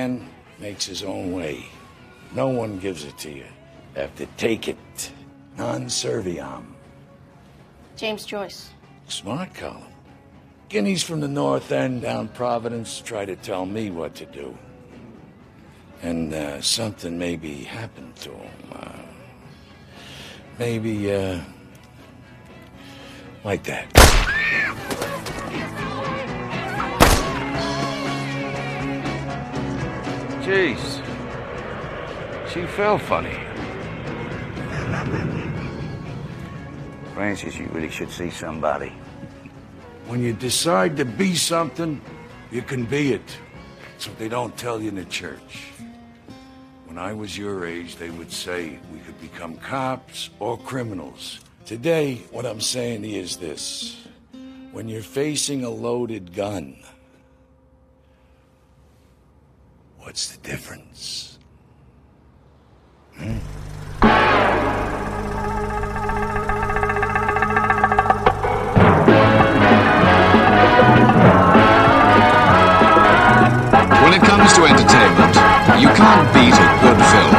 man makes his own way. No one gives it to you. You have to take it. Non serviam. James Joyce. Smart, Colin. Guineas from the North End down Providence try to tell me what to do. And uh, something maybe happened to him. Uh, maybe, uh, like that. Jeez. She fell funny. Francis, you really should see somebody. When you decide to be something, you can be it. That's what they don't tell you in the church. When I was your age, they would say we could become cops or criminals. Today, what I'm saying is this. When you're facing a loaded gun, what's the difference? When it comes to entertainment, you can't beat a good film.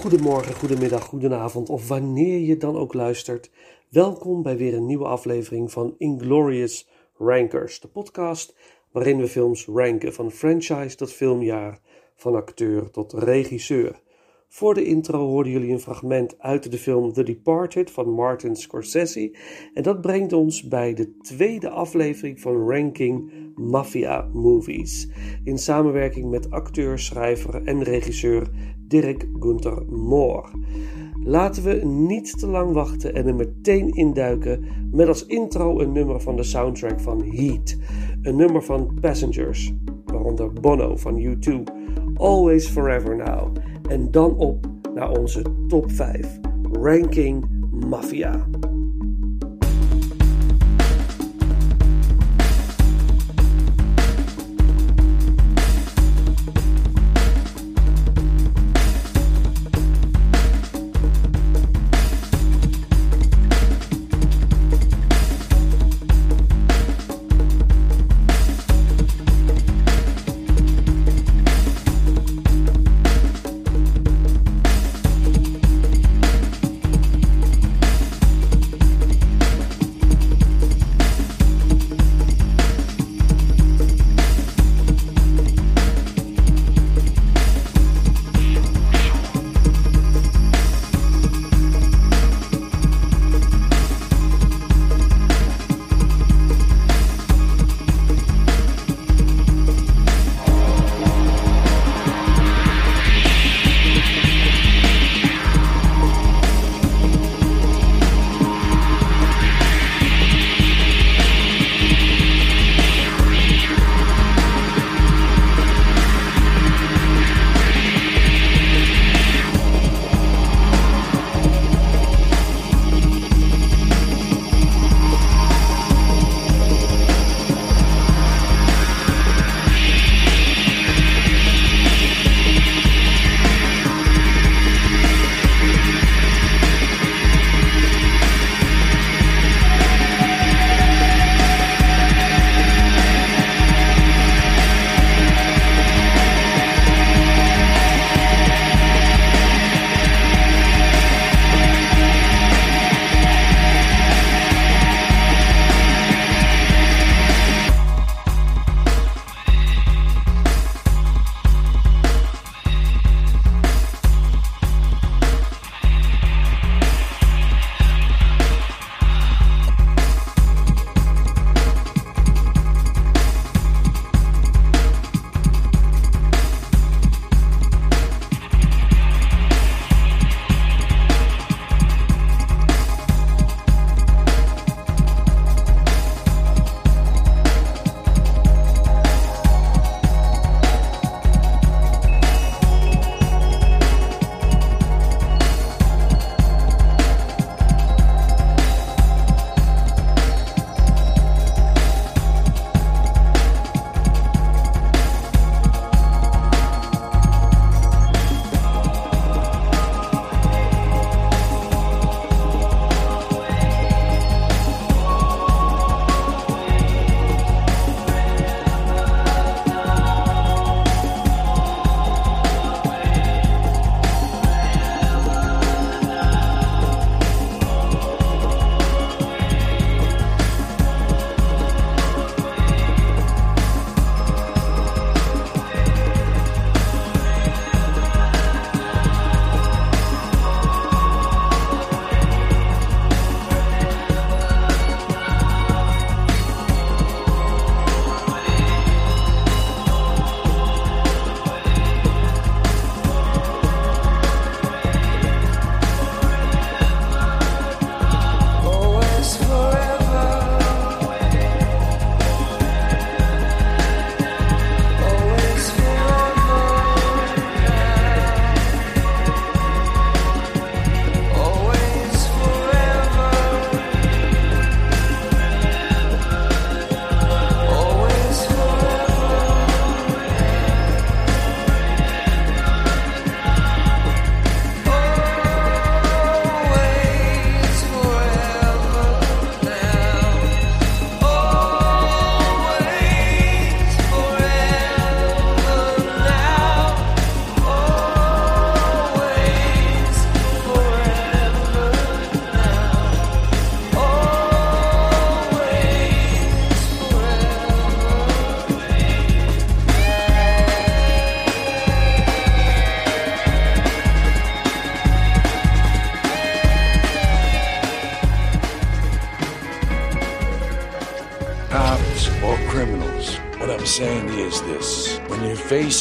Goedemorgen, goedemiddag, goedenavond of wanneer je dan ook luistert. Welkom bij weer een nieuwe aflevering van Inglorious Rankers, de podcast waarin we films ranken van franchise tot filmjaar, van acteur tot regisseur. Voor de intro hoorden jullie een fragment uit de film The Departed van Martin Scorsese. En dat brengt ons bij de tweede aflevering van Ranking Mafia Movies. In samenwerking met acteur, schrijver en regisseur Dirk Gunther Moore. Laten we niet te lang wachten en er meteen induiken met als intro een nummer van de soundtrack van Heat. Een nummer van Passengers, waaronder Bono van U2. Always Forever Now. En dan op naar onze top 5. Ranking Mafia.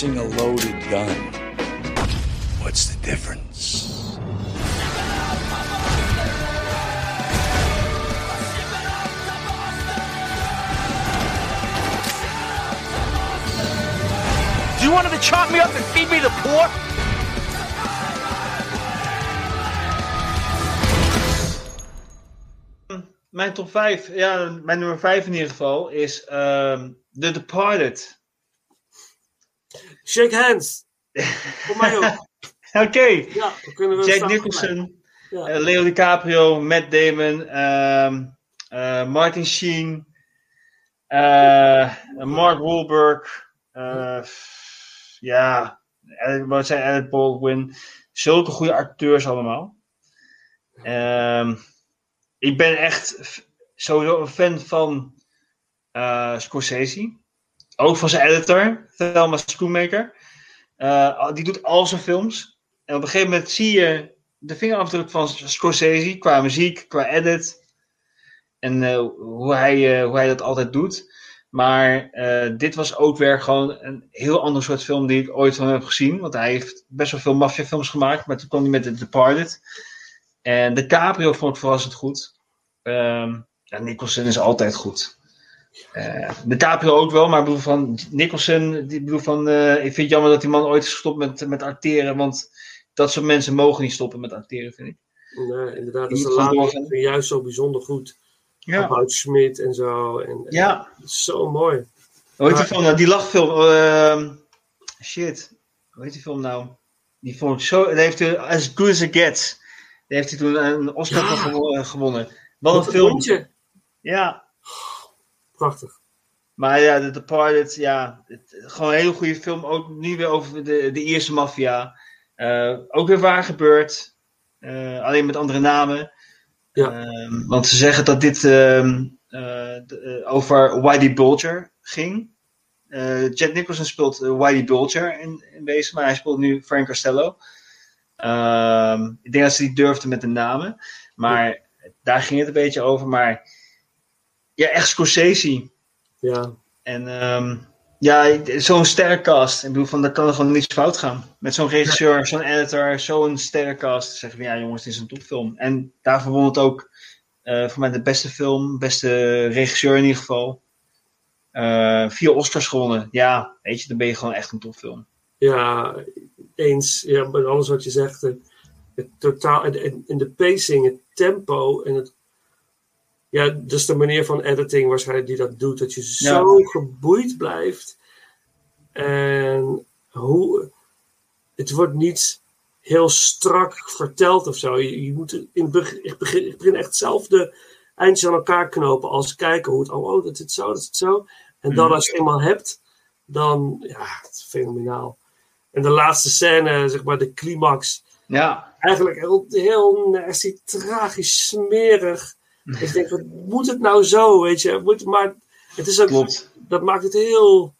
You're facing a loaded gun, what's the difference? Do you want him to chop me up and feed me the poor? Mijn top 5, ja, mijn nummer 5 in ieder geval, is ehm The Departed. Shake hands. Voor mij ook. Oké, Ja, dan kunnen we Jack Nicholson, Ja. eh, Leo DiCaprio, Matt Damon, ehm, eh, Martin Sheen, eh, Mark Wahlberg, ja, wat zijn Alec Baldwin. Zulke goede acteurs allemaal. Ehm, ik ben echt sowieso een fan van Scorsese. Ook van zijn editor, Thelma Schoonmaker. Eh, die doet al zijn films. En op een gegeven moment zie je de vingerafdruk van Scorsese qua muziek, qua edit. En eh, hoe, hij, eh, hoe hij dat altijd doet. Maar dit was ook weer gewoon een heel ander soort film die ik ooit van hem heb gezien. Want hij heeft best wel veel maffiafilms gemaakt. Maar toen kwam hij met The Departed. En de Caprio vond ik verrassend goed. Ehm ja, Nicholson is altijd goed. Eh, de Caprio ook wel, maar ik bedoel van Nicholson, die ik bedoel van, eh, ik vind het jammer dat die man ooit is gestopt met, met acteren, want dat soort mensen mogen niet stoppen met acteren, vind ik. Nee, inderdaad, dat is de laatste juist zo bijzonder goed. Ja, About Schmidt en zo. En, en ja. Zo mooi. Hoe heet die film nou? Die lachfilm, ehm, shit, hoe heet die film nou? Die vond ik zo, die heeft hij As Good As It Gets. Die heeft hij toen een Oscar Ja. gewonnen. Wat een film. Ja, Prachtig. Maar ja, The Departed, ja, het, gewoon een hele goede film. Ook nu weer over de, de Ierse maffia. Eh, ook weer waar gebeurd. Eh, alleen met andere namen. Ja. Ehm, want ze zeggen dat dit ehm, eh, over Whitey Bulger ging. Jack Nicholson speelt Whitey Bulger in, in wezen, maar hij speelt nu Frank Costello. Ehm, ik denk dat ze niet durfden met de namen. Maar daar ging het een beetje over. Maar ja, echt Scorsese. Ja. En ehm, ja, zo'n sterrencast. Ik bedoel, van, daar kan er gewoon niets fout gaan. Met zo'n regisseur, zo'n editor, zo'n sterrencast. Zeggen we, ja jongens, dit is een topfilm. En daarvoor won het ook eh, voor mij de beste film, beste regisseur in ieder geval. Eh, vier Oscars gewonnen. Ja, weet je, dan ben je gewoon echt een topfilm. Ja, eens. Ja, met alles wat je zegt. eh, Het totaal, en de pacing, het tempo en het. Ja, dus de manier van editing waarschijnlijk die dat doet. Dat je zo geboeid blijft. En hoe. Het wordt niet heel strak verteld of zo. Je, je moet in het begin, ik begin, ik begin echt zelf de eindjes aan elkaar knopen. Als kijken hoe het. Oh, oh dat zit zo, dat zit zo. En dan Mhm. als je het eenmaal hebt, dan. Ja, het is fenomenaal. En de laatste scène, zeg maar, de climax. Ja, Eigenlijk heel, heel nasty, tragisch, smerig. Ik denk, wat moet het nou zo, weet je? Moet, maar het is ook, klopt. dat maakt het heel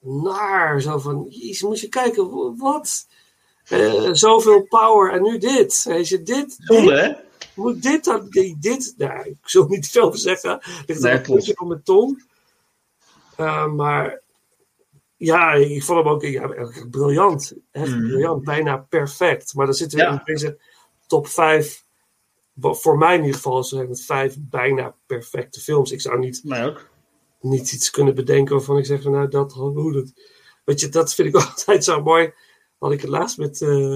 naar. Zo van, jeez, moet je kijken, wat? Eh, zoveel power en nu dit. Weet je, dit, dit Zonde, hè? moet dit dan, dit, dit nou, ik zal niet veel zeggen. Ligt Nee, een puntje van mijn tong. Uh, maar ja, ik vond hem ook ja, echt briljant. Echt Mm. briljant, bijna perfect. Maar dan zitten we Ja. in deze top 5, voor mij in ieder geval, zo met vijf bijna perfecte films. Ik zou niet, Mij ook. niet iets kunnen bedenken waarvan ik zeg van nou dat, hoe dat. Weet je, dat vind ik altijd zo mooi. Had ik het laatst met, eh,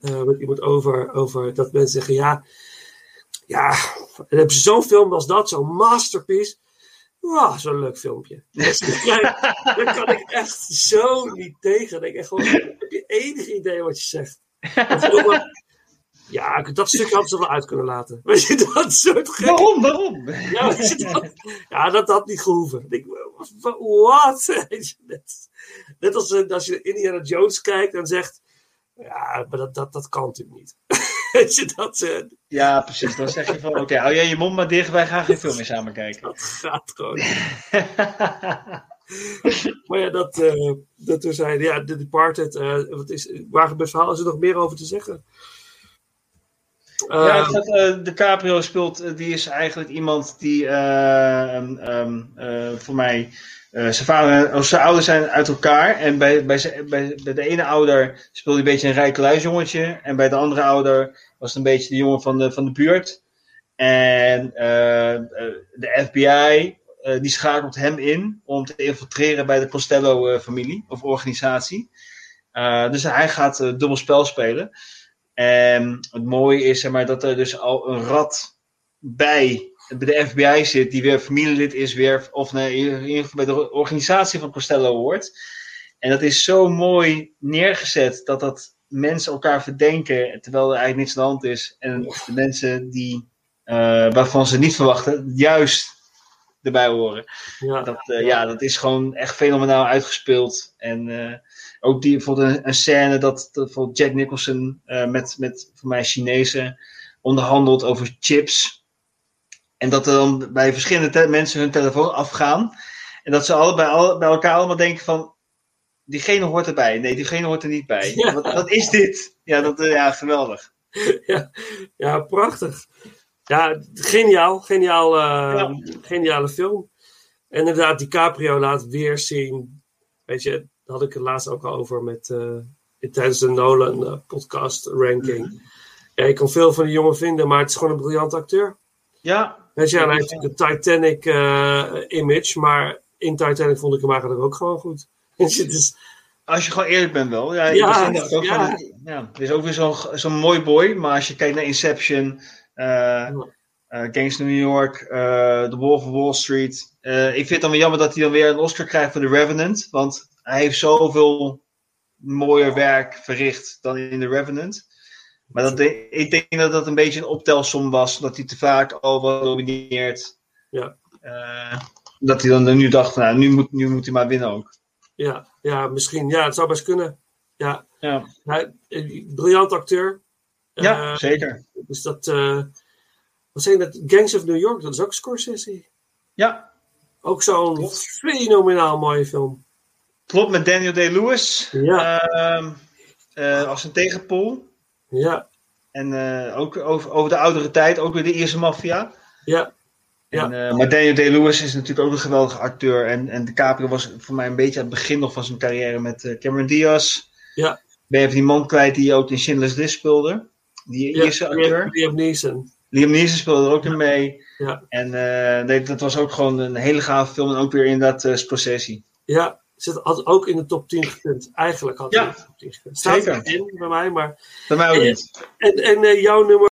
eh, met iemand over, over dat mensen zeggen ja, ja, dan heb je zo'n film als dat, zo'n masterpiece. Wow, zo'n leuk filmpje. Daar kan ik echt zo niet tegen. Dan denk ik echt gewoon, heb je enig idee wat je zegt? Dat is ja, dat stukje hadden ze wel uit kunnen laten. Weet je, dat soort gekke Waarom? Waarom? ja, dat, ja, dat had niet gehoeven. Ik wat? Net, net als eh, als je Indiana Jones kijkt en zegt, ja, maar dat, dat, dat kan natuurlijk niet. Weet je, dat, eh, Ja, precies. Dan zeg je van, oké, hou jij je mond maar dicht, wij gaan geen film meer samen kijken. dat gaat gewoon. Maar ja, dat, eh dat toen zei ja, The Departed, wat is, waar gebeurt het verhaal? Is er nog meer over te zeggen? Ja, gaat, eh, DiCaprio speelt, eh, die is eigenlijk iemand die, eh, ehm, ehm, eh, voor mij, zijn vader of zijn ouders zijn uit elkaar. En bij, bij, bij, bij de ene ouder speelde hij een beetje een rijkeluisjongetje. En bij de andere ouder was het een beetje de jongen van de, van de buurt. En de FBI, die schakelt hem in om te infiltreren bij de Costello-familie of organisatie. Dus hij gaat dubbel spel spelen. En het mooie is zeg maar, dat er dus al een rat bij, bij de FBI zit, die weer familielid is, weer, of nee, in ieder geval bij de organisatie van Costello hoort. En dat is zo mooi neergezet dat dat mensen elkaar verdenken, terwijl er eigenlijk niks aan de hand is. En de mensen die, eh, waarvan ze niet verwachten, juist erbij horen. ja. Dat, eh, ja, dat is gewoon echt fenomenaal uitgespeeld. En eh, ook die, bijvoorbeeld een, een scène dat, dat bijvoorbeeld Jack Nicholson eh, met, met voor mij Chinezen onderhandelt over chips. En dat er dan bij verschillende mensen hun telefoon afgaan. En dat ze allebei al, bij elkaar allemaal denken van... Diegene hoort erbij. Nee, diegene hoort er niet bij. Ja. Wat, wat is dit? Ja, dat, eh, ja, geweldig. Ja, prachtig. Ja, geniaal. Geniaal, eh, Geniale film. En inderdaad, DiCaprio laat weer zien. Weet je, daar had ik het laatst ook al over met, eh, tijdens de Nolan eh, podcast ranking. Ja, je kan veel van die jongen vinden, maar het is gewoon een briljant acteur. Ja, Weet je, en hij heeft natuurlijk de Titanic eh, image, maar in Titanic vond ik hem eigenlijk ook gewoon goed. Dus, Als je gewoon eerlijk bent wel. Ja, Ja, ik dat ook ja. Van, ja. Er is ook weer zo'n zo'n mooi boy. Maar als je kijkt naar Inception, eh, Gangs of New York, eh The Wolf of Wall Street. ik vind het dan wel jammer dat hij dan weer een Oscar krijgt voor The Revenant. Want hij heeft zoveel mooier werk verricht dan in The Revenant. Maar dat, ik denk dat dat een beetje een optelsom was. Dat hij te vaak al was genomineerd. Ja. Eh, dat hij dan nu dacht nou, nu moet, nu moet hij maar winnen ook. ja, ja, misschien. Ja, het zou best kunnen. Ja, Ja, hij, briljant acteur. ja Eh, zeker. Dus dat, eh, wat je dat? Gangs of New York, dat is ook Scorsese. Ja, Ook zo'n fenomenaal mooie film. Klopt, met Daniel Day-Lewis Ja. ehm, eh, als een tegenpool. Ja, En eh, ook over, over de oudere tijd, ook weer de Ierse maffia. ja. En, eh, maar Daniel Day-Lewis is natuurlijk ook een geweldige acteur. En, en DiCaprio was voor mij een beetje aan het begin nog van zijn carrière met Cameron Diaz. Ja. Ben je even die man kwijt die ook in Schindler's List speelde. Die ja Ierse acteur. Liam Neeson. Liam Neeson speelde er ook in mee. Ja. En nee, dat was ook gewoon een hele gave film. En ook weer inderdaad uh, Scorsese. Ja, zit had ook in de top 10 gekund. Eigenlijk had hij Ja, in de top 10 gekund. Staat zeker. erin bij mij, maar... Bij mij ook En- niet. En, en eh, jouw nummer...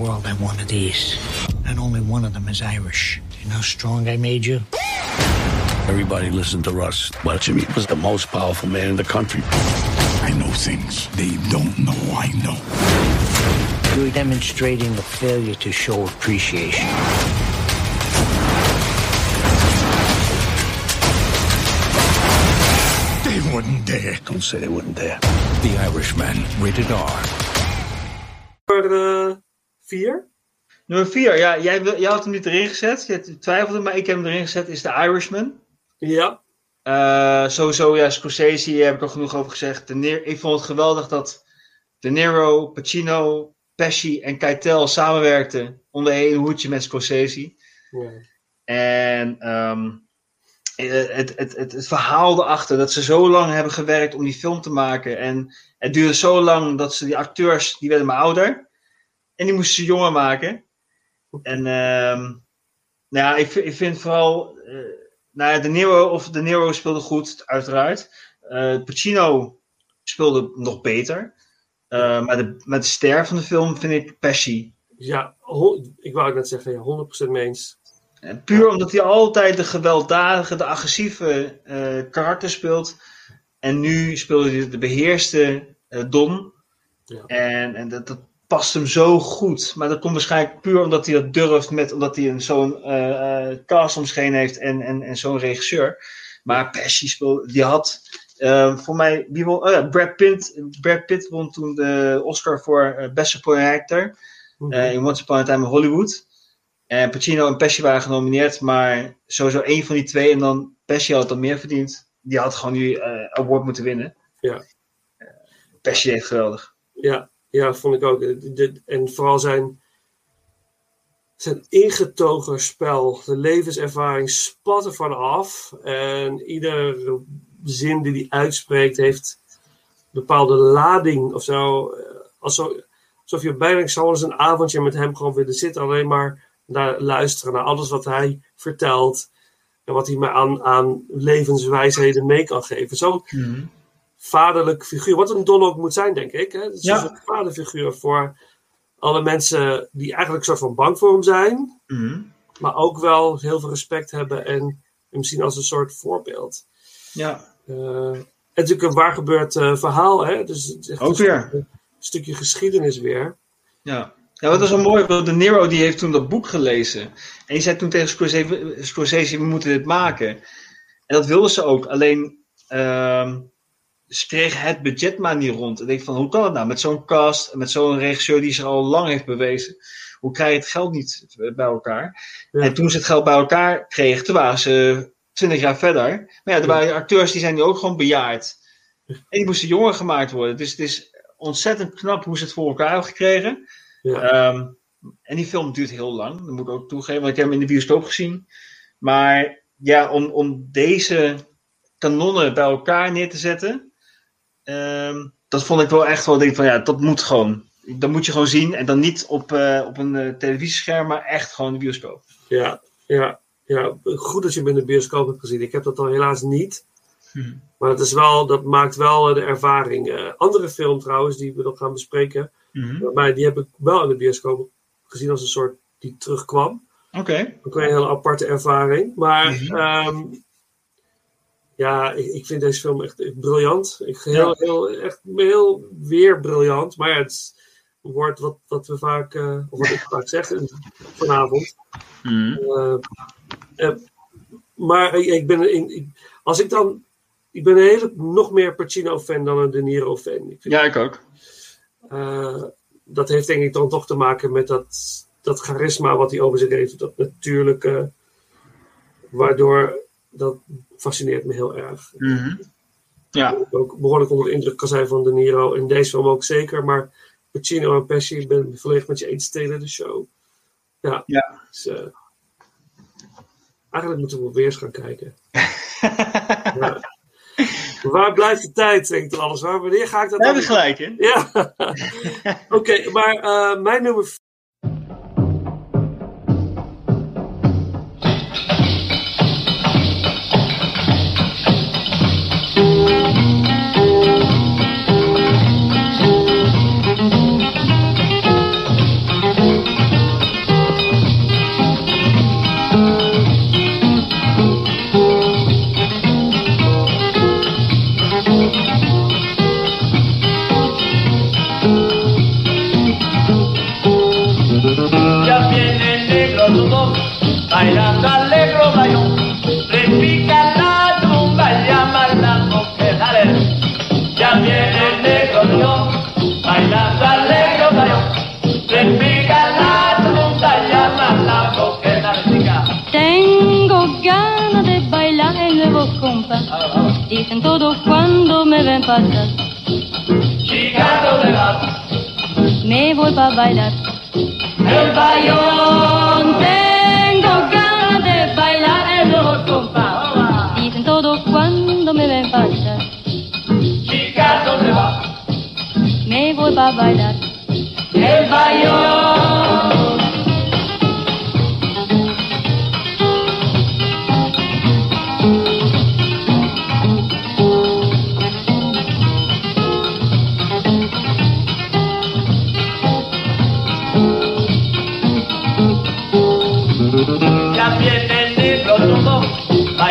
world have one of these. And only one of them is Irish. Do you know how strong I made you? Everybody listened to Russ. Well, Jimmy was the most powerful man in the country. I know things they don't know I know. You're demonstrating a failure to show appreciation. They wouldn't dare. Don't say they wouldn't dare. The Irishman, rated R. Nummer eh, vier. Nummer 4, ja, jij, wil- jij had hem niet erin gezet. Je twijfelde, maar ik heb hem erin gezet. Is The Irishman. Ja. Eh, sowieso, ja, Scorsese, heb ik al genoeg over gezegd. De Niro- ik vond het geweldig dat De Niro, Pacino, Pesci en Keitel samenwerkten onder één hoedje met Scorsese. ja. En ehm, eh, het, het, het, het verhaal erachter, dat ze zo lang hebben gewerkt om die film te maken. En het duurde zo lang dat ze die acteurs, die werden maar ouder. En die moesten ze jonger maken. En ehm, nou ja, ik, vind- ik vind vooral, eh, nou ja, De Niro, of De Niro speelde goed, uiteraard. Eh, Pacino speelde nog beter. Eh, maar, de, maar de ster van de film vind ik Pesci. Ja, ik wou het net zeggen, ja, 100% mee eens. En Puur omdat hij altijd de gewelddadige, de agressieve karakter speelt. En nu speelde hij de beheerste eh, Don. Ja. En, en dat, dat past hem zo goed. Maar dat komt waarschijnlijk puur omdat hij dat durft. Met, omdat hij een zo'n eh, cast om zich heen heeft en, en, en zo'n regisseur. Maar Pesci speelde, die had eh, voor mij, wie won, oh ja, Brad, Pitt, Brad Pitt won toen de Oscar voor eh, Best Supporting Actor. In Once Upon a Time in Hollywood. En Pacino en Pesci waren genomineerd, maar sowieso één van die twee. En dan Pesci had dan meer verdiend. Die had gewoon die award moeten winnen. Ja. Pesci deed geweldig. Ja, ja, vond ik ook. En vooral zijn, zijn ingetogen spel, de levenservaring spat ervan af. En iedere zin die hij uitspreekt heeft bepaalde lading of zo. Eh, Alsof, je bijna zou eens een avondje met hem gewoon willen zitten. Alleen maar naar luisteren naar alles wat hij vertelt. En wat hij me aan, aan levenswijsheden mee kan geven. Zo'n vaderlijk figuur. Wat een Don ook moet zijn, denk ik. Hè? Het is Ja. een soort vaderfiguur voor alle mensen die eigenlijk een soort van bang voor hem zijn. Mhm. Maar ook wel heel veel respect hebben en hem zien als een soort voorbeeld. Ja, Eh, en natuurlijk een waar gebeurd eh, verhaal. Hè? Dus het is echt Ook een weer. eh, stukje geschiedenis weer. ja. Ja, wat was wel mooi, want De Niro die heeft toen dat boek gelezen. En die zei toen tegen Scorsese, Scorsese we moeten dit maken. En dat wilden ze ook. Alleen, ehm, ze kregen het budget maar niet rond. En ik denk van, hoe kan het nou? Met zo'n cast, en met zo'n regisseur die zich al lang heeft bewezen. Hoe krijg je het geld niet bij elkaar? Ja. En toen ze het geld bij elkaar kregen, toen waren ze twintig jaar verder. Maar ja, er waren acteurs die zijn nu ook gewoon bejaard. En die moesten jonger gemaakt worden. Dus het is ontzettend knap hoe ze het voor elkaar hebben gekregen. Ja. Ehm, en die film duurt heel lang, dat moet ik ook toegeven, want ik heb hem in de bioscoop gezien. Maar ja, om, om deze kanonnen bij elkaar neer te zetten, ehm, dat vond ik wel echt wel, denk ik van ja, dat moet gewoon. Dat moet je gewoon zien en dan niet op, eh, op een eh, televisiescherm, maar echt gewoon de bioscoop. Ja, ja, ja, goed dat je hem in de bioscoop hebt gezien. Ik heb dat al helaas niet. Hm. Maar dat, is wel, dat maakt wel eh, de ervaring. Andere film trouwens, die we nog gaan bespreken. Maar die heb ik wel in de bioscoop gezien als een soort die terugkwam. Oké. Ook weer een hele aparte ervaring. Maar Mhm. ehm, ja, ik, ik vind deze film echt, echt briljant. Ik, heel, Ja. heel, echt heel weer briljant. Maar ja, het is een woord wat, wat we vaak, eh, of wat ik vaak zeg in- vanavond. Eh, eh, maar ik, ik ben, ik- als ik dan, ik ben een hele, nog meer Pacino-fan dan een De Niro-fan. Ja, ik ook. dat heeft denk ik dan toch te maken met dat, dat charisma wat hij over zich heeft. Dat natuurlijke. Waardoor dat fascineert me heel erg. Mhm. Ja. Ik ook behoorlijk onder de indruk kan zijn van De Niro. In deze film ook zeker. Maar Pacino en Pesci, ik ben volledig met je eens tegen de show. Ja. Ja. Dus, eh, eigenlijk moeten we weer eens gaan kijken. ja. Waar blijft de tijd, denk ik dan alles. Waar, wanneer ga ik dat Daar heb je gelijk in. Ja. Oké, maar eh, mijn nummer todos cuando me ven pasar. Chica, ¿dónde vas? Me voy para bailar. El bayón. Tengo ganas de bailar el nuevo compás. Dicen todos cuando me ven pasar. Chica, ¿dónde vas? Me voy para bailar. El bayón.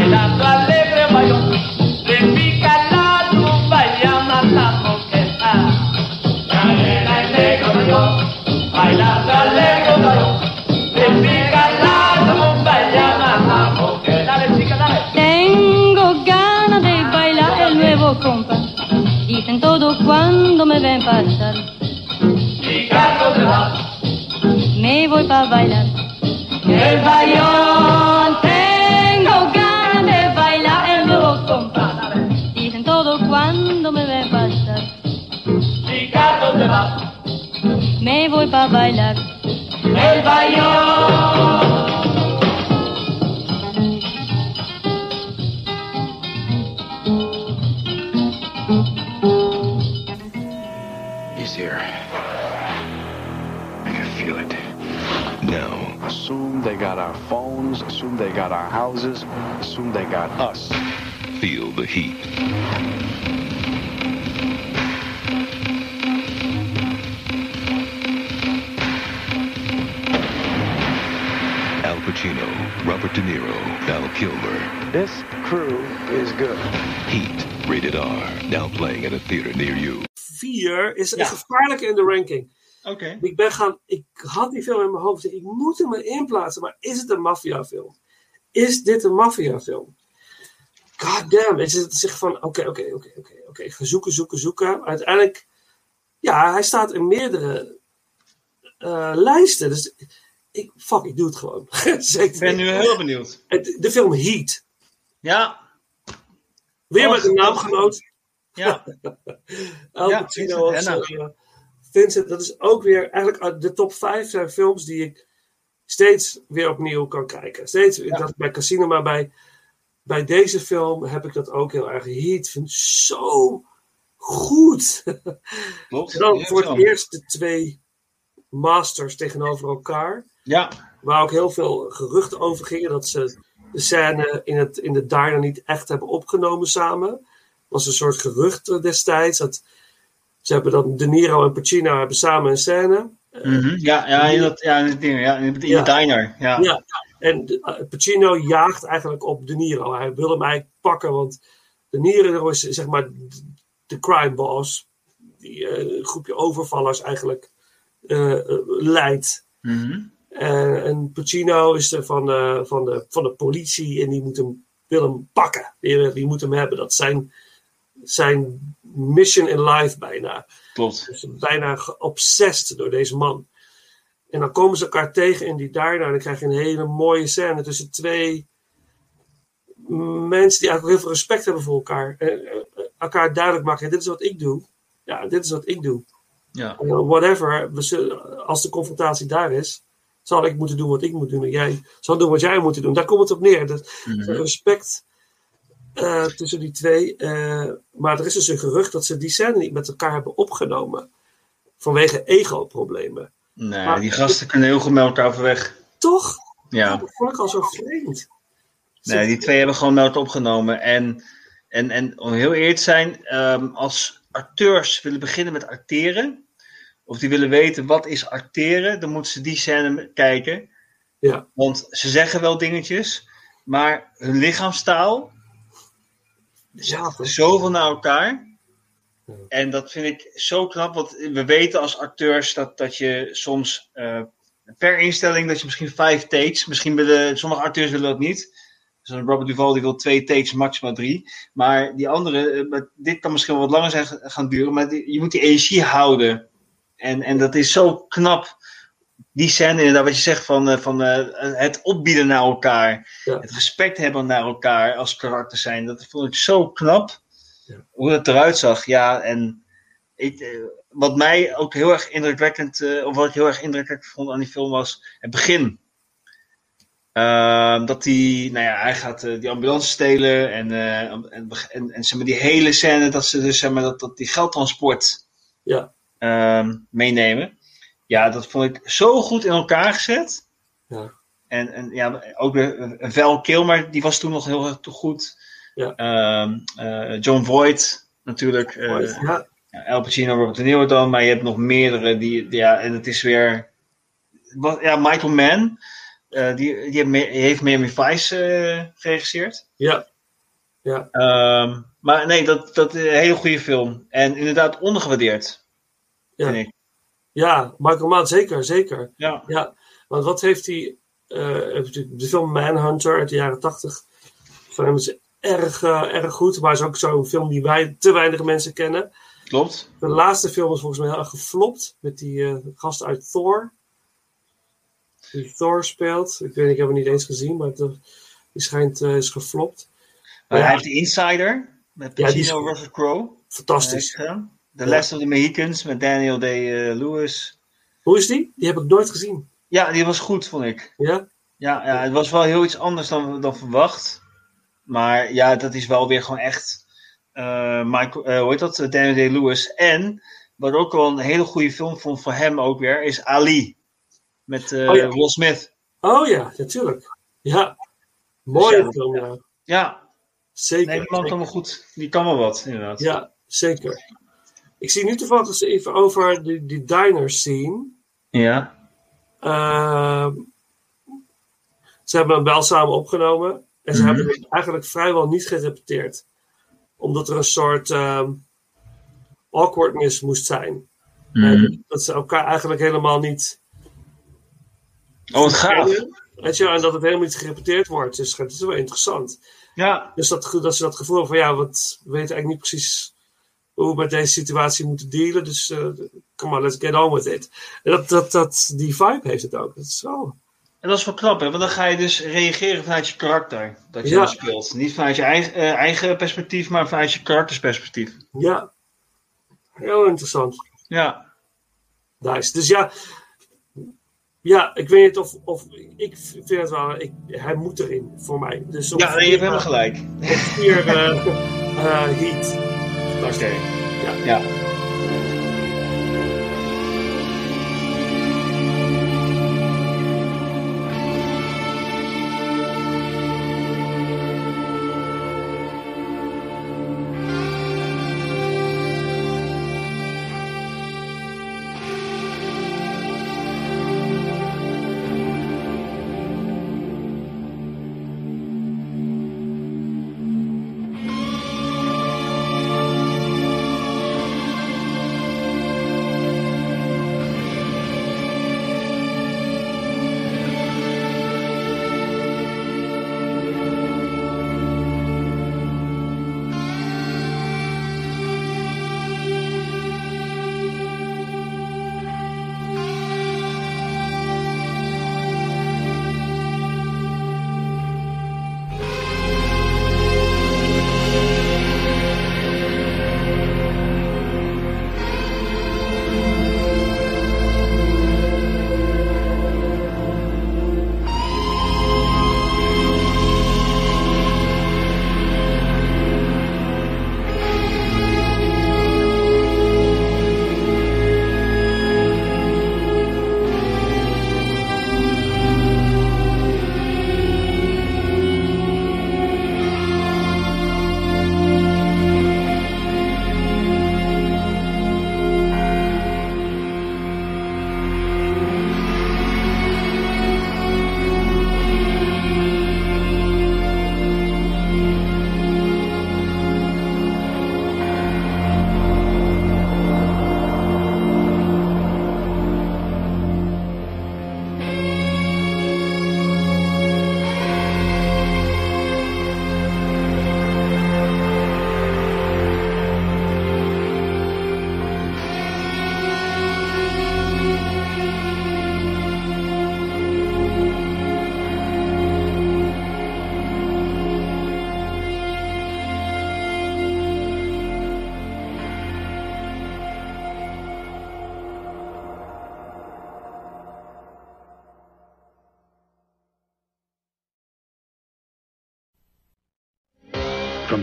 Bailando alegre bayón. Repica la tumba, llama la moqueta. Ya viene el negro tumbón, bailando alegre bayón. Repica la tumba, llama la moqueta. Dale, chica, dale. Tengo ganas de bailar el nuevo compás. Dicen todos cuando me ven pasar. Chica, ¿dónde vas? Me voy para bailar. El bayón. Me voy para bailar. El bayón. He's here. I can feel it. Now. Assume they got our phones, Soon they got our houses, Soon they got us. Feel the heat. Niro, Val Kilmer. This crew is good. Heat, rated R. Now playing at a theater near you. 4 is Ja. een gevaarlijke in de ranking. Oké. Ik ben gaan, ik had die film in mijn hoofd. Ik moet hem erin plaatsen, maar is het een maffiafilm? Is dit een maffiafilm? God damn, is het zich van, oké, oké, oké, oké, oké, ik ga zoeken, zoeken, zoeken. Uiteindelijk, ja, hij staat in meerdere eh, lijsten. Dus ik, fuck, ik doe het gewoon. Ik ben nu heel benieuwd. De film Heat. Ja. Weer Oh, met een naamgenoot. Ja. Al Ja, Pacino eh, Vincent, dat is ook weer eigenlijk uit de top 5 zijn films die ik steeds weer opnieuw kan kijken. Steeds, dat bij Casino, maar bij, bij deze film heb ik dat ook heel erg. Heat vind ik zo goed. Klopt. Dan Ja, voor het eerst de twee masters tegenover elkaar. Ja. Waar ook heel veel geruchten over gingen. Dat ze de scène in, het, in de diner niet echt hebben opgenomen samen. was een soort gerucht destijds. Dat, ze hebben dan De Niro en Pacino hebben samen een scène. Mhm. Ja, ja, in, dat, ja, in, het ding, ja, in, de- Ja. diner. Ja. Ja, en eh, Pacino jaagt eigenlijk op De Niro. Hij wil hem eigenlijk pakken, want De Niro is zeg maar de- crime boss. Die een groepje overvallers eigenlijk eh, leidt. Mhm. En, en Pacino is er van, eh, van, de, van de politie en die moet hem, wil hem pakken. Die, die moet hem hebben. Dat zijn, zijn mission in life bijna. Klopt. Dus bijna geobsessed door deze man. En dan komen ze elkaar tegen in die diner. En dan krijg je een hele mooie scène tussen twee mensen die eigenlijk heel veel respect hebben voor elkaar. En eh, elkaar duidelijk maken: dit is wat ik doe. Ja, dit is wat ik doe. Ja. Whatever, als de confrontatie daar is, zal ik moeten doen wat ik moet doen. En jij zal doen wat jij moet doen. Daar komt het op neer. Dat, Mhm. Respect eh, tussen die twee. eh, maar er is dus een gerucht dat ze die scène niet met elkaar hebben opgenomen. Vanwege ego-problemen. Nee, Maar- die gasten kunnen heel goed met elkaar overweg. Toch? Ja. Dat vond ik al zo vreemd. Nee, die twee hebben gewoon nood opgenomen. En, en, en om heel eerlijk te zijn, ehm, als acteurs willen beginnen met acteren, of die willen weten wat is acteren, dan moeten ze die scène kijken. Ja. Want ze zeggen wel dingetjes, maar hun lichaamstaal Ja, zoveel naar elkaar. En dat vind ik zo knap, want we weten als acteurs dat, dat je soms eh, per instelling dat je misschien vijf takes, misschien willen sommige acteurs willen dat niet. Zoals Robert Duval die wil twee takes, maximaal drie. Maar die andere, eh, dit kan misschien wel wat langer zijn, gaan duren, maar die- je moet die energie houden. En, en dat is zo knap. Die scène inderdaad, wat je zegt van, eh, van eh, het opbieden naar elkaar. Het respect hebben naar elkaar als karakter zijn. Dat vond ik zo knap. Hoe het eruit zag. Ja, en ik, eh, wat mij ook heel erg indrukwekkend, of wat ik heel erg indrukwekkend vond aan die film was het begin. Ehm, dat hij, nou ja, hij gaat die ambulance stelen en, en, en, en zeg maar, die hele scène dat ze dus zeg maar, dat, dat die geldtransport Ja. Ehm, meenemen. Ja, dat vond ik zo goed in elkaar gezet. Ja. En, en ja, ook een Val Kilmer, die was toen nog heel erg goed. Ja. Ehm, eh, John Voight natuurlijk. eh, Voight, ja. ja, Al Pacino, Robert De Niro dan, maar je hebt nog meerdere die, ja, en het is weer, wat, ja, Michael Mann, eh, die, die heeft, Miami Vice geregisseerd. Ja. Ja. Ehm, maar nee, dat, dat is een hele goede film. En inderdaad ondergewaardeerd, Ja. Ja, Michael Mann, zeker, zeker. Ja. ja. Want wat heeft hij... eh, de film Manhunter uit de jaren tachtig. Van hem is erg, eh, erg goed. Maar is ook zo'n film die wij, te weinig mensen kennen. Klopt. De laatste film is volgens mij heel erg geflopt. Met die eh, gast uit Thor. Die Thor speelt. Ik weet ik heb hem niet eens gezien. Maar het, die schijnt is geflopt. Maar Ja. hij heeft de Insider, met Ja, Pacino Russell Crowe. Fantastisch. The. Last of the Mohicans, met Daniel Day-Lewis. Hoe is die? Die heb ik nooit gezien. Ja, die was goed, vond ik. Ja? Ja, ja het was wel heel iets anders dan, dan verwacht. Maar ja, dat is wel weer gewoon echt. eh Michael, eh, hoe heet dat? Daniel Day-Lewis. En wat ook wel een hele goede film vond voor hem ook weer, is Ali. Met eh, Oh ja. Will Smith. Oh ja, natuurlijk. Ja. Mooie Dus ja, film, ja. Ja. Zeker. Nee, die man kan wel goed. Die kan wel wat, inderdaad. Ja, zeker. Ik zie nu toevallig eens even over die, die diner scene. Ja. Ehm, ze hebben hem wel samen opgenomen. En ze Mhm. hebben het eigenlijk vrijwel niet gerepeteerd. Omdat er een soort ehm, awkwardness moest zijn. Mhm. En dat ze elkaar eigenlijk helemaal niet... Oh, wat gaaf. Weet je, en dat het helemaal niet gerepeteerd wordt. Dus het is wel interessant. Ja. Dus dat, dat ze dat gevoel van ja, wat, we weten eigenlijk niet precies hoe we met deze situatie moeten dealen. Dus eh come on, let's get on with it. En dat, dat, dat, die vibe heeft het ook. Dat is wel... En dat is wel knap, hè? Want dan ga je dus reageren vanuit je karakter. Dat je Ja. speelt. Niet vanuit je eigen, eh, eigen perspectief, maar vanuit je karaktersperspectief. Ja, heel interessant. Ja. Nice. Dus ja, ja, ik weet niet of, of ik vind het wel, ik, hij moet erin voor mij. Dus Ja, je hebt helemaal gelijk. Op vier eh, eh, heat. Oké. Ja. ja.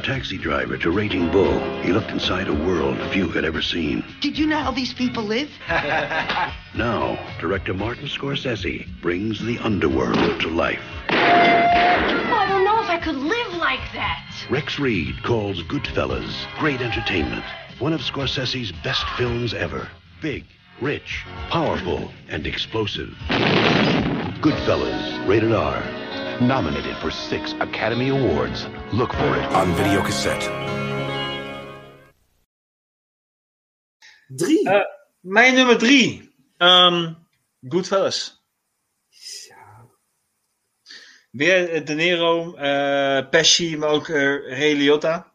Taxi driver to raging bull, he looked inside a world few had ever seen. Did you know how these people live? Now, director Martin Scorsese brings the underworld to life. Oh, I don't know if I could live like that. Rex Reed calls Goodfellas great entertainment. One of Scorsese's best films ever. Big, rich, powerful, and explosive. Goodfellas, rated R. Nominated for six Academy Awards. Look for it on videocassette. Drie. Eh, mijn nummer drie. Ehm Goodfellas. Weer eh, De Niro, eh Pesci, maar ook eh Ray Liotta.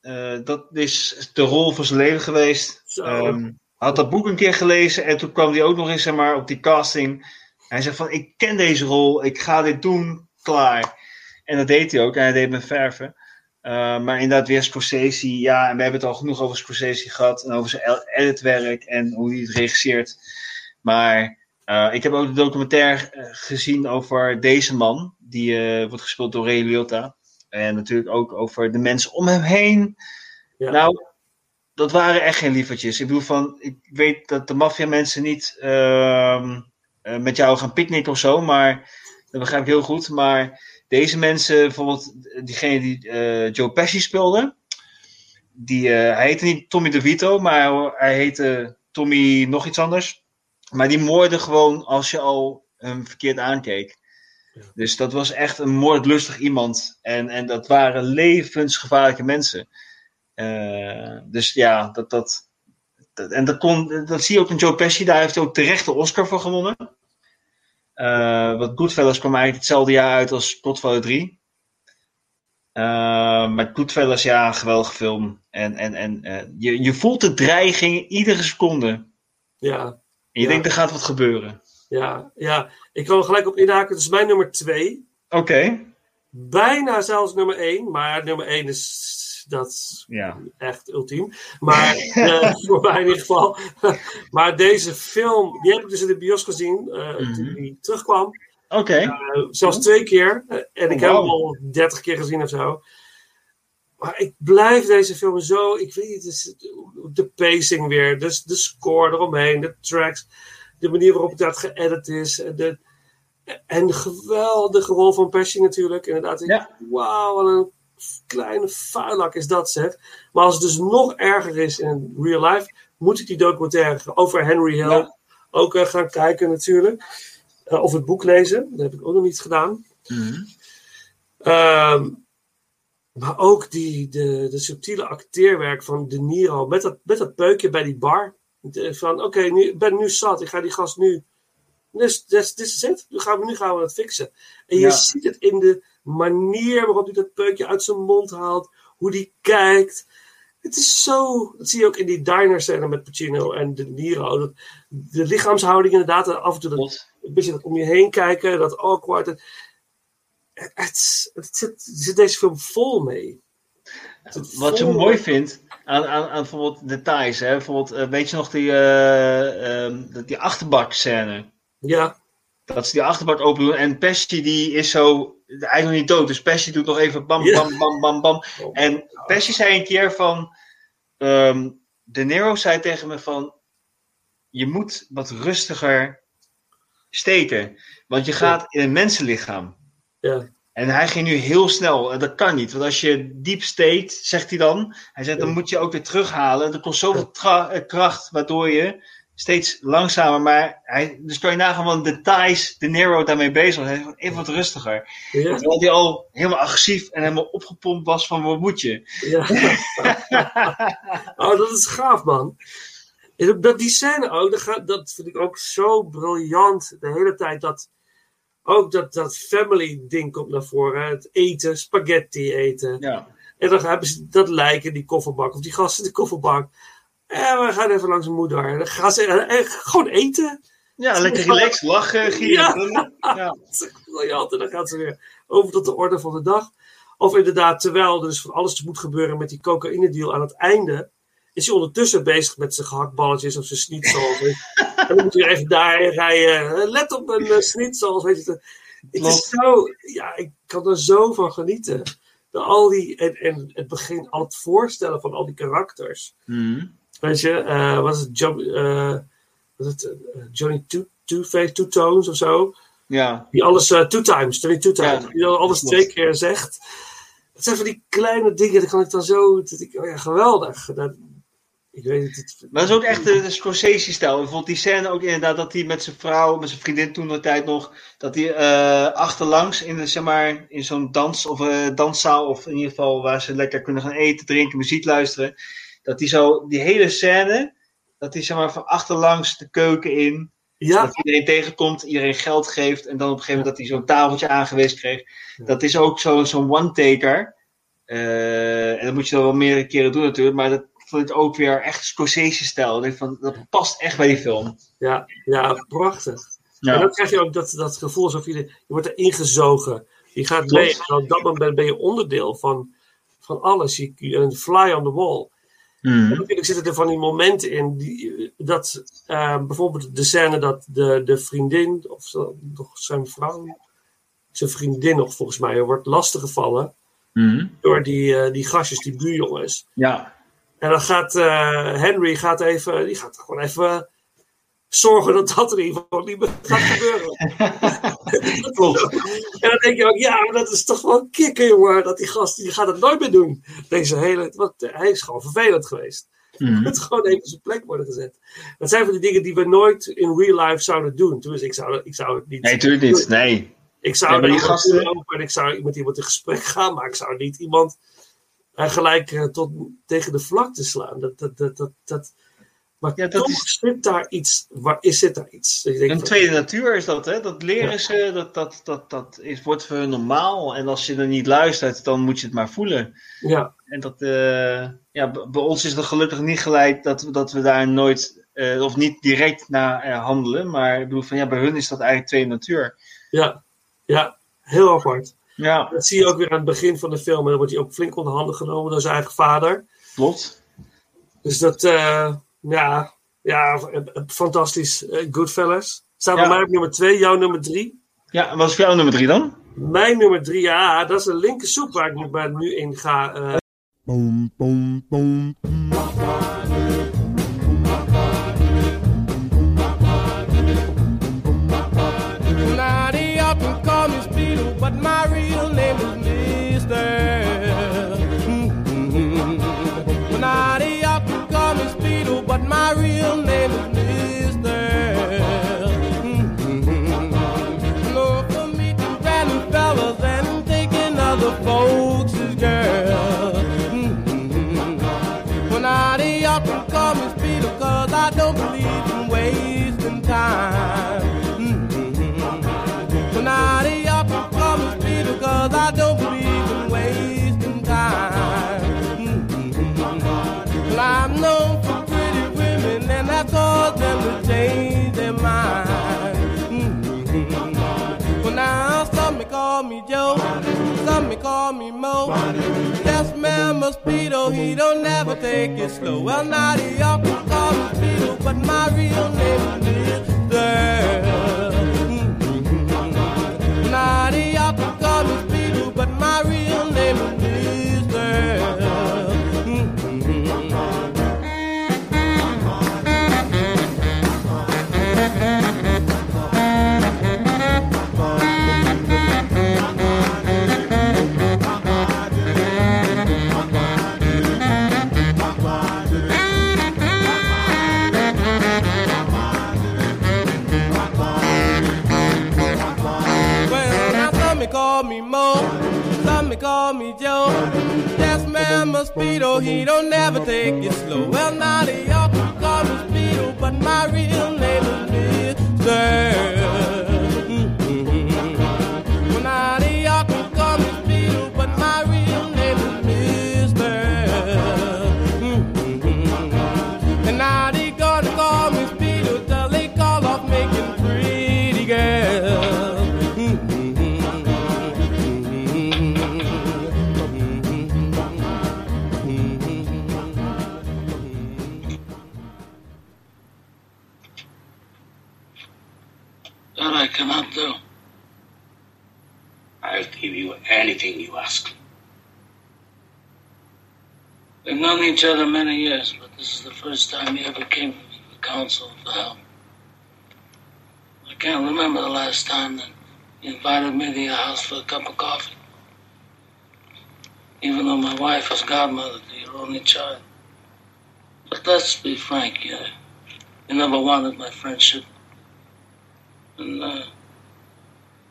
Eh, dat is de rol van zijn leven geweest. Ehm, hij had dat boek een keer gelezen en toen kwam hij ook nog eens zeg maar, op die casting. Hij zei van, ik ken deze rol, ik ga dit doen, klaar. En dat deed hij ook en hij deed met verven. Eh, maar inderdaad weer Scorsese, ja, en we hebben het al genoeg over Scorsese gehad. En over zijn editwerk en hoe hij het regisseert. Maar eh, ik heb ook de documentaire eh, gezien over deze man. Die wordt gespeeld door Ray Liotta. En natuurlijk ook over de mensen om hem heen. Nou, dat waren echt geen lievertjes. Ik bedoel van, ik weet dat de maffia mensen niet ehm, eh, met jou gaan picknicken of zo. Maar dat begrijp ik heel goed. Maar deze mensen, bijvoorbeeld diegene die eh, Joe Pesci speelde. Die, eh, hij heette niet Tommy DeVito, maar hij heette Tommy nog iets anders. Maar die moorde gewoon als je al hem verkeerd aankeek. Dus dat was echt een moordlustig iemand. En, en dat waren levensgevaarlijke mensen. Eh, dus ja, dat, dat, dat- en dat, kon, dat zie je ook in Joe Pesci. Daar heeft hij ook terecht de Oscar voor gewonnen. Eh want Goodfellas kwam eigenlijk hetzelfde jaar uit als Godfather 3. Eh, maar Goodfellas, ja, geweldige film. En, en, en eh, je, je voelt de dreiging iedere seconde. Ja. En je Ja. denkt, er gaat wat gebeuren. Ja, ja, ik er gelijk op inhaken. Het is mijn nummer twee. Oké. Bijna zelfs nummer één. Maar nummer één is dat is Ja. echt ultiem. Maar eh, voor mij in ieder geval. maar deze film, die heb ik dus in de bios gezien. eh, Toen die terugkwam. Oké. Eh, zelfs twee keer. En ik Oh, heb hem al dertig keer gezien of zo. Maar ik blijf deze film zo. Ik weet niet, het is de pacing weer, de, de score eromheen, de tracks, de manier waarop het dat geëdit is. en De, en de geweldige rol van Pesci natuurlijk. Inderdaad, ik- wauw, wat een kleine vuilak is dat zeg. Maar als het dus nog erger is in real life, moet ik die documentaire over Henry Hill ook eh, gaan kijken natuurlijk. Eh, of het boek lezen, dat heb ik ook nog niet gedaan. Ehm, maar ook die, de, de subtiele acteerwerk van De Niro. Met dat, met dat peukje bij die bar. De- Van oké, nu ik ben nu zat. Ik ga die gast nu. Dus this, this is it. Nu gaan, we, nu gaan we het fixen. En je ziet het in de manier waarop hij dat peukje uit zijn mond haalt. Hoe die kijkt. Het is zo. Dat zie je ook in die diner scène met Pacino en De Niro. Dat, de lichaamshouding inderdaad. Af en toe dat, een beetje dat om je heen kijken. Dat awkward. Het, het, het, het zit, er zit deze film vol mee. Wat je mooi vindt aan, aan, aan bijvoorbeeld details. Hè? Bijvoorbeeld, eh, weet je nog die, dat- die achterbak-scène? Ja. Dat ze die achterbak open doen en Pesci die is zo... Hij is nog niet dood, dus Pesci doet nog even bam, bam, bam, bam, bam. En Pesci zei een keer van... ehm, de Nero zei tegen me van... Je moet wat rustiger steken. Want je gaat in een mensenlichaam. Ja. En hij ging nu heel snel. En dat kan niet. Want als je diep steekt, zegt hij dan. Hij zegt, dan moet je ook weer terughalen. Er komt zoveel eh, kracht, waardoor je steeds langzamer. Maar hij, dus kan je nagaan wat details de Nero daarmee bezig was. Hij was even wat rustiger. Ja. Terwijl hij al helemaal agressief en helemaal opgepompt was van wat moet je. Ja. oh, dat is gaaf, man. Dat die scène ook, dat, gaat, dat vind ik ook zo briljant. De hele tijd dat, ook dat, dat family ding komt naar voren. hè. Het eten, spaghetti eten. Ja. En dan hebben ze dat lijk in die kofferbak, of die gasten in de kofferbak. En we gaan even langs mijn moeder. Dan gaan ze eh, eh, gewoon eten. Ja, lekker relaxed, lachen, gieren. Ja. Ja. Briljant. En dan gaat ze weer over tot de orde van de dag. Of inderdaad, terwijl er dus van alles moet gebeuren met die cocaïne deal aan het einde, is hij ondertussen bezig met zijn gehaktballetjes of zijn schnitzels. en dan moet hij even daarheen rijden. Eh, Let op mijn uh, schnitzels. Weet je. Het is zo, ja, ik kan er zo van genieten. al die, en, en het begin, al het voorstellen van al die karakters. Mhm. Weet je, eh was het, jo eh, het eh, Johnny Two- Two-Face, Two Tones of zo? Ja. Die alles two times, Johnny Two Times. Ja, die dan alles twee keer zegt. Dat zijn van die kleine dingen, dat kan ik dan zo. Dat ik, oh ja, geweldig. Dat, ik weet het. het- Maar dat is ook echt de, de Scorsese-stijl. Bijvoorbeeld die scène ook inderdaad dat hij met zijn vrouw, met zijn vriendin toen de tijd nog, dat hij achterlangs in, de, zeg maar, in zo'n dans of danszaal, of in ieder geval waar ze lekker kunnen gaan eten, drinken, muziek luisteren, dat hij zo, die hele scène, dat hij zeg maar van achterlangs de keuken in, Ja. dat iedereen tegenkomt, iedereen geld geeft en dan op een gegeven moment dat hij zo'n tafeltje aangewezen kreeg. Dat is ook zo- zo'n one-taker. Eh, en dat moet je dan wel meerdere keren doen natuurlijk, maar dat vond ik ook weer echt Scorsese-stijl. Dat past echt bij die film. Ja, ja prachtig. Ja. En dan krijg je ook dat, dat gevoel alsof je, je wordt er ingezogen. Je gaat mee. En op dat moment ben je onderdeel van, van alles. Je een fly on the wall. En natuurlijk zitten er van die momenten in die, dat eh, bijvoorbeeld de scène dat de, de vriendin, of nog zijn vrouw, zijn vriendin nog volgens mij, wordt lastiggevallen door die, eh, die gastjes, die buurjongens. Ja. En dan gaat eh, Henry gaat even, die gaat gewoon even zorgen dat dat in ieder geval niet meer gaat gebeuren. Klopt. En dan denk je ook, ja, maar dat is toch wel kicken, jongen. Dat die gast, die gaat het nooit meer doen. Deze hele, want hij is gewoon vervelend geweest. Mhm. Het gewoon even op zijn plek worden gezet. Dat zijn van die dingen die we nooit in real life zouden doen. Tenminste, ik zou, ik zou het niet Nee, natuurlijk niet. Nee. ik zou naar die gasten- toe lopen en ik zou met iemand in gesprek gaan, maar ik zou niet iemand eh, gelijk eh, tot, tegen de vlakte slaan. Dat, dat, dat, dat, dat, maar toch zit daar iets. Waar is zit daar iets? Dat Een van- tweede natuur is dat, hè? Dat leren ze, dat, dat, dat, dat is, wordt voor hun normaal. En als je er niet luistert, dan moet je het maar voelen. Ja. En dat, eh, ja, bij ons is het gelukkig niet gelijk dat, we- dat we daar nooit, eh, of niet direct naar eh, handelen. Maar ik bedoel, van, ja, bij hun is dat eigenlijk tweede natuur. Ja, ja, heel apart. Ja. Dat zie je ook weer aan het begin van de film. En dan wordt hij ook flink onder handen genomen door zijn eigen vader. Klopt. Dus dat, eh, ja, ja, fantastisch. Eh, Goodfellas. Staat bij Ja. mij op nummer 2, jouw nummer 3. Ja, wat is voor jou nummer drie dan? Mijn nummer 3, ja, dat is een linker soep waar ik nu, nu in ga. eh, Boom, boom, boom. Call me Joe, some may call me Mo. Yes, man, Speedo, he don't never take it slow. Well, now they often call me Speedo, but my real name is Mister. Now they often call me Speedo, but my real name is Well, me Joe. Yes, man, Mosquito, he don't never take it slow. Well, now they all call me Speedo, but my real name is Mister. I cannot do. I'll give you anything you ask. We've known each other many years, but this is the first time he ever came to me for counsel for help. I can't remember the last time that he invited me to your house for a cup of coffee. Even though my wife is godmother to your only child. But let's be frank here. You never wanted my friendship. And uh,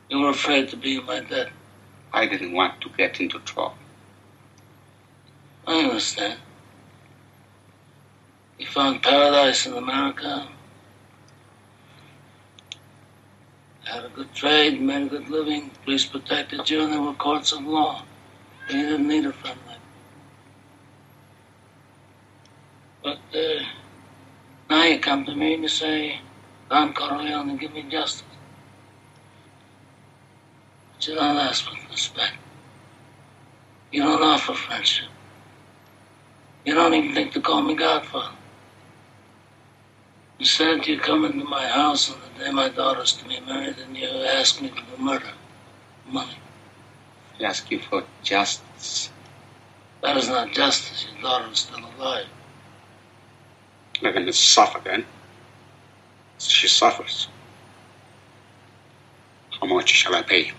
you were afraid to be my debt. I didn't want to get into trouble. I understand. You found paradise in America. Had a good trade, made a good living, police protected you, and there were courts of law. You didn't need a friend like But uh, now you come to me and you say, Don Corleone, give me justice. But you don't ask with respect. You don't offer friendship. You don't even think to call me Godfather. Instead, you come into my house on the day my daughter's to be married and you ask me for the murder. Money. I ask you for justice. That is not justice. Your daughter is still alive. Let him suffer then. She suffers. How much shall I pay?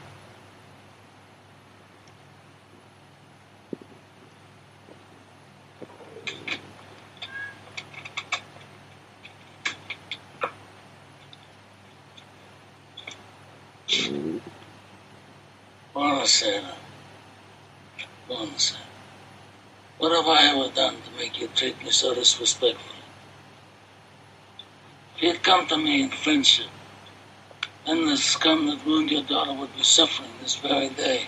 Buonasera. Buonasera. What have I ever done to make you treat me so disrespectfully? If you'd come to me in friendship, then the scum that ruined your daughter would be suffering this very day.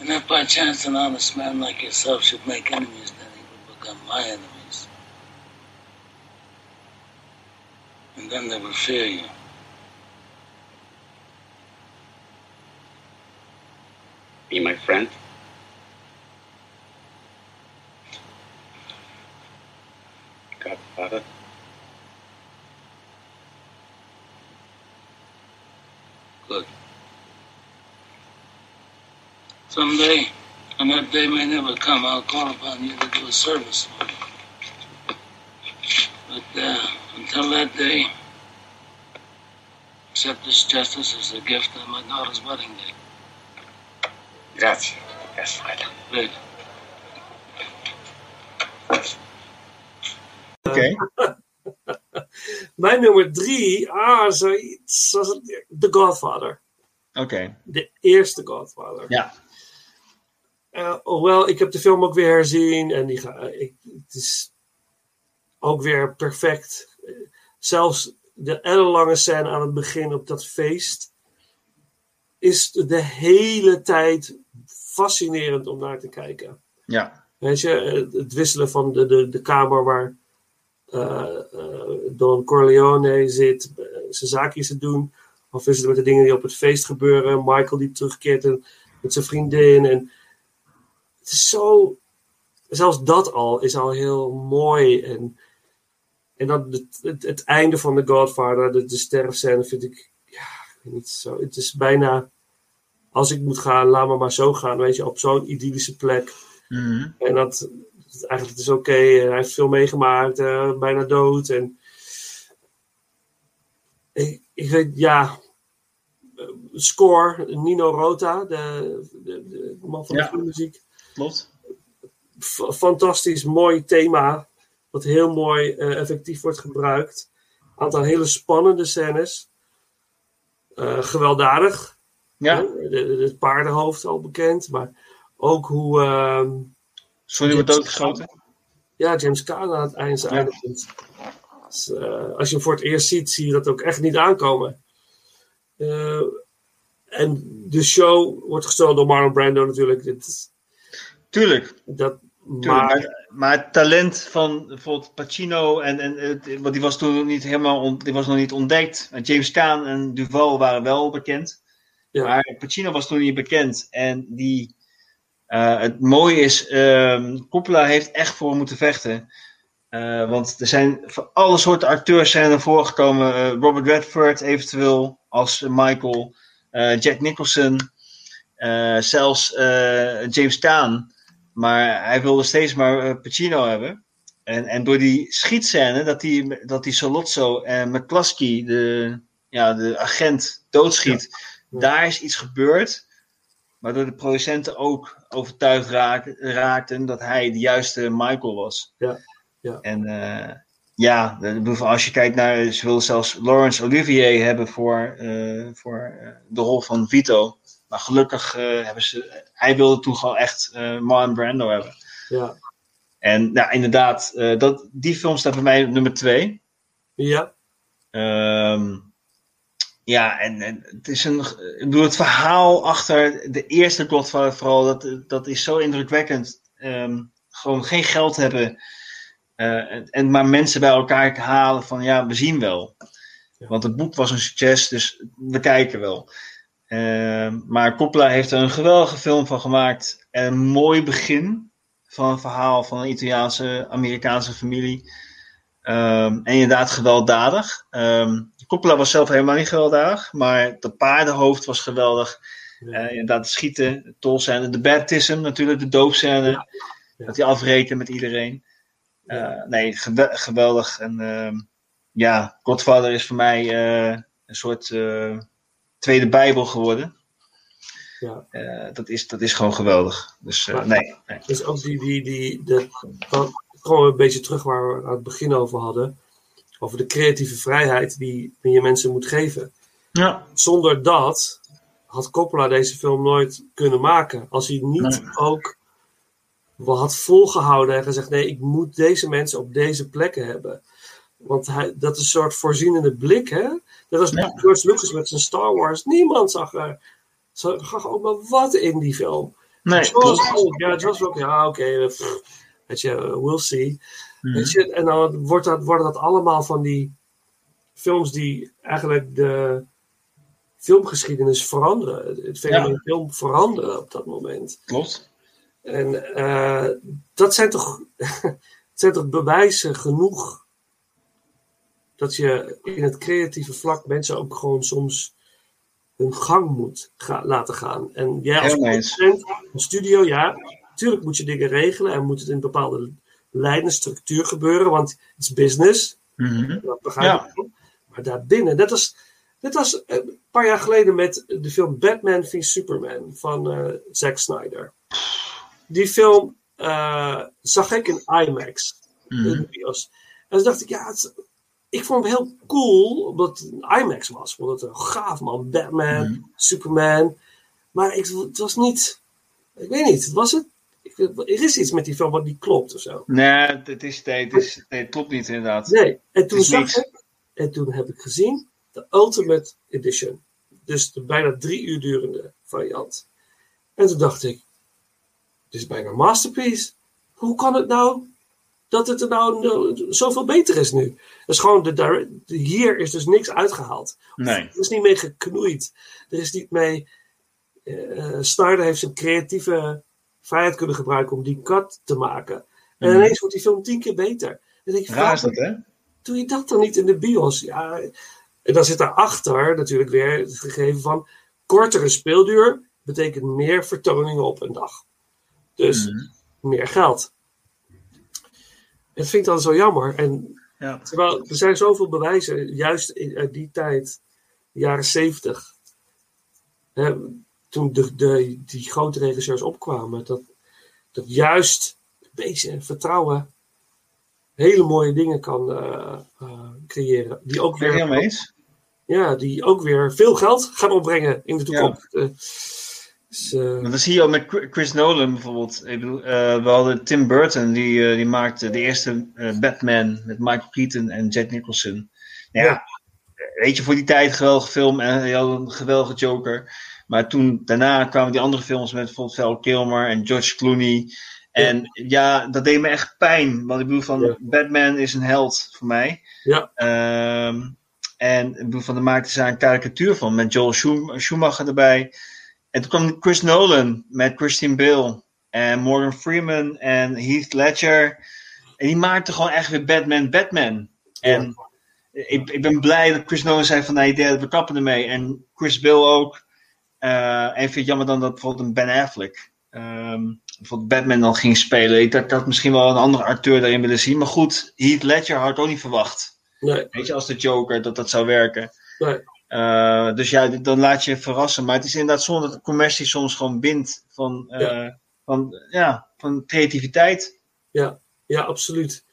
And if by chance an honest man like yourself should make enemies, then he would become my enemies. And then they would fear you. Be my friend. Godfather. Good. Someday, and that day may never come, I'll call upon you to do a service for me. But uh, until that day, accept this justice as a gift on my daughter's wedding day. Grazie. Yes, Fred. Good. Oké. Mijn nummer drie, ah, zoiets als The Godfather. Oké. De eerste Godfather. Ja. Eh, hoewel, ik heb de film ook weer herzien en die ga, eh, ik, het is ook weer perfect. Zelfs de ellenlange scène aan het begin op dat feest is de hele tijd fascinerend om naar te kijken. Ja. Weet je, eh, het wisselen van de, de, de kamer waar Don Corleone zit, zijn zaakjes te doen, of wisselen met de dingen die op het feest gebeuren. Michael die terugkeert en, met zijn vriendin. En het is zo, zelfs dat al is al heel mooi. En, en dan het, het, het einde van The Godfather, de, de sterfscène, vind ik, ja, ik weet niet zo. Het is bijna, als ik moet gaan, laat me maar zo gaan, weet je, op zo'n idyllische plek. Mhm. En dat, eigenlijk het is oké. Hij heeft veel meegemaakt, eh, bijna dood. En ik, ik weet, ja. Score, Nino Rota, de, de, de man van Ja. de filmmuziek. Klopt. Fantastisch mooi thema. Wat heel mooi eh, effectief wordt gebruikt. Aantal hele spannende scènes. Eh, gewelddadig. Ja. Het paardenhoofd al bekend. Maar ook hoe. ehm, Sorry, wordt doodgeschoten. ja, James Caan aan het eind Ja. eindigt. Dus, eh, als je hem voor het eerst ziet, zie je dat ook echt niet aankomen. Eh, en de show wordt gestolen door Marlon Brando natuurlijk. Dit, is- Tuurlijk. dat, Tuurlijk, maar, maar, het talent van bijvoorbeeld Pacino, en, en, want die was toen nog niet helemaal on- die was nog niet ontdekt. En James Caan en Duval waren wel bekend. Maar Pacino was toen niet bekend. En die, eh, het mooie is, ehm Coppola heeft echt voor moeten vechten. Eh, want er zijn van alle soorten acteurs zijn er voorgekomen. Eh, Robert Redford eventueel als Michael. Jack Nicholson. zelfs James Caan. Maar hij wilde steeds maar uh, Pacino hebben. En, en door die schietscène, dat die, dat die Solozzo en McCluskey, de, ja, de agent, doodschiet. Daar is iets gebeurd. Waardoor de producenten ook overtuigd raak, raakten dat hij de juiste Michael was. Ja. ja. En uh, ja, als je kijkt naar. Ze wilden zelfs Laurence Olivier hebben voor, uh, voor de rol van Vito. Maar gelukkig uh, hebben ze. Hij wilde toen gewoon echt Marlon Brando hebben. Ja. En nou, inderdaad, dat, die film staat bij mij nummer twee. Ja. Um, ja, en, en het is een. Ik bedoel, het verhaal achter de eerste Godfather vooral, dat, dat is zo indrukwekkend. Um, gewoon geen geld hebben. Uh, en, en, maar mensen bij elkaar halen van ja, we zien wel. Want het boek was een succes, dus we kijken wel. Uh, maar Coppola heeft er een geweldige film van gemaakt. En een mooi begin van een verhaal van een Italiaanse, Amerikaanse familie. Um, en inderdaad gewelddadig. Um, Coppola was zelf helemaal niet gewelddadig, maar het paardenhoofd was geweldig. Ja. Uh, inderdaad, schieten, de tolscène, de baptism natuurlijk, de doopscène. Ja. Ja. Dat hij afrekent met iedereen. Uh, nee, gewe geweldig. En ja, Godfather is voor mij uh, een soort tweede bijbel geworden. Ja. dat, is, dat is gewoon geweldig. Dus maar, nee, nee. Dus ook die, die, die de, gewoon een beetje terug waar we aan het begin over hadden over de creatieve vrijheid die je mensen moet geven. Ja. Zonder dat had Coppola deze film nooit kunnen maken. Als hij niet nee. ook had volgehouden en gezegd: nee, ik moet deze mensen op deze plekken hebben. Want hij, dat is een soort voorzienende blik, hè? Dat was ja. George Lucas met zijn Star Wars. Niemand zag er zag ook maar wat in die film. Nee, George, oh, ja, het was ook, ja, oké, okay, weet je, we'll see. Mm je, en dan wordt dat, worden dat allemaal van die films die eigenlijk de filmgeschiedenis veranderen. Het fenomeen ja. film veranderen op dat moment. Klopt. En uh, dat zijn toch, zijn toch bewijzen genoeg dat je in het creatieve vlak mensen ook gewoon soms hun gang moet ga laten gaan. En jij als producent, een studio, ja, natuurlijk moet je dingen regelen en moet het in een bepaalde leidende structuur gebeuren, want het is business. Mm -hmm. Dat begrijp ik. Ja. Maar daarbinnen, net als, net als een paar jaar geleden met de film Batman v Superman van uh, Zack Snyder. Die film uh, zag ik in IMAX. Mhm. En toen dacht ik, ja, het, ik vond hem heel cool, omdat het een IMAX was. Ik vond het een gaaf man, Batman, Mhm. Superman. Maar ik, het was niet, ik weet niet, het was het er is iets met die film wat niet klopt of zo. Nee, het, is, nee, het, is, nee, het klopt niet inderdaad. Nee, en toen Het zag niks. ik, en toen heb ik gezien de Ultimate Edition. Dus de bijna drie uur durende variant. En toen dacht ik, dit is bijna een masterpiece. Hoe kan het nou dat het er nou nou zoveel beter is nu? Dat is gewoon de, hier is dus niks uitgehaald. Nee. Er is niet mee geknoeid. Er is niet mee. Snyder heeft zijn creatieve vrijheid kunnen gebruiken om die cut te maken. En Mhm. ineens wordt die film tien keer beter. Dan denk ik, dat, hè? doe je dat dan niet in de bios? Ja, en dan zit daarachter natuurlijk weer het gegeven van kortere speelduur betekent meer vertoningen op een dag. Dus Mhm. meer geld. Dat vind ik dan zo jammer. En Ja. terwijl er zijn zoveel bewijzen, juist in uit die tijd, de jaren zeventig, toen de, de, die grote regisseurs opkwamen, dat, dat juist een beetje vertrouwen hele mooie dingen kan eh, creëren. Die ook weer, het ja, die ook weer veel geld gaan opbrengen in de toekomst. Eh, dus, Want dat zie je ook met Chri- Chris Nolan bijvoorbeeld. Ik bedoel, eh, we hadden Tim Burton, die, eh, die maakte de eerste Batman met Michael Keaton en Jack Nicholson. Ja, Ja. weet je, voor die tijd een geweldige film en hij had een geweldige Joker. Maar toen, daarna kwamen die andere films met bijvoorbeeld Val Kilmer en George Clooney. En ja, dat deed me echt pijn. Want ik bedoel, van Ja. Batman is een held voor mij. ja, Ehm, en ik bedoel, van, daar maakten ze een karikatuur van met Joel Schum- Schumacher erbij. En toen kwam Chris Nolan met Christian Bale en Morgan Freeman en Heath Ledger. En die maakten gewoon echt weer Batman Batman. En ik, ik ben blij dat Chris Nolan zei van nee, derde, we kappen ermee. En Chris Bale ook. Eh, en ik vind het jammer dan dat bijvoorbeeld een Ben Affleck. ehm, bijvoorbeeld Batman dan ging spelen. Ik dacht dat misschien wel een andere acteur daarin willen zien. Maar goed, Heath Ledger had ook niet verwacht. Nee. Weet je, als de Joker, dat dat zou werken. Nee. Uh, dus ja, dan laat je je verrassen. Maar het is inderdaad zonde dat de commercie soms gewoon bindt van, uh, ja. van, ja, van creativiteit. Ja, ja absoluut.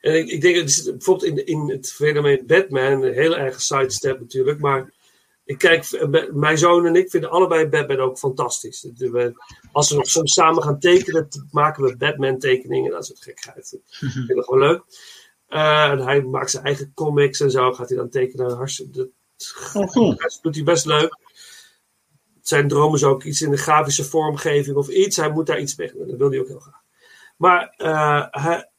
En ik, ik denk, het is bijvoorbeeld in, in het fenomeen Batman, een hele eigen sidestep natuurlijk, maar ik kijk, mijn zoon en ik vinden allebei Batman ook fantastisch. Als we nog soms samen gaan tekenen, maken we Batman tekeningen, dat is het gekheid. Dat vind ik gewoon leuk. Uh, en hij maakt zijn eigen comics en zo, gaat hij dan tekenen. Hartstikke, Oh, dat doet hij best leuk. Zijn droom is ook iets in de grafische vormgeving of iets. Hij moet daar iets mee doen. Dat wil hij ook heel graag. Maar uh, hij,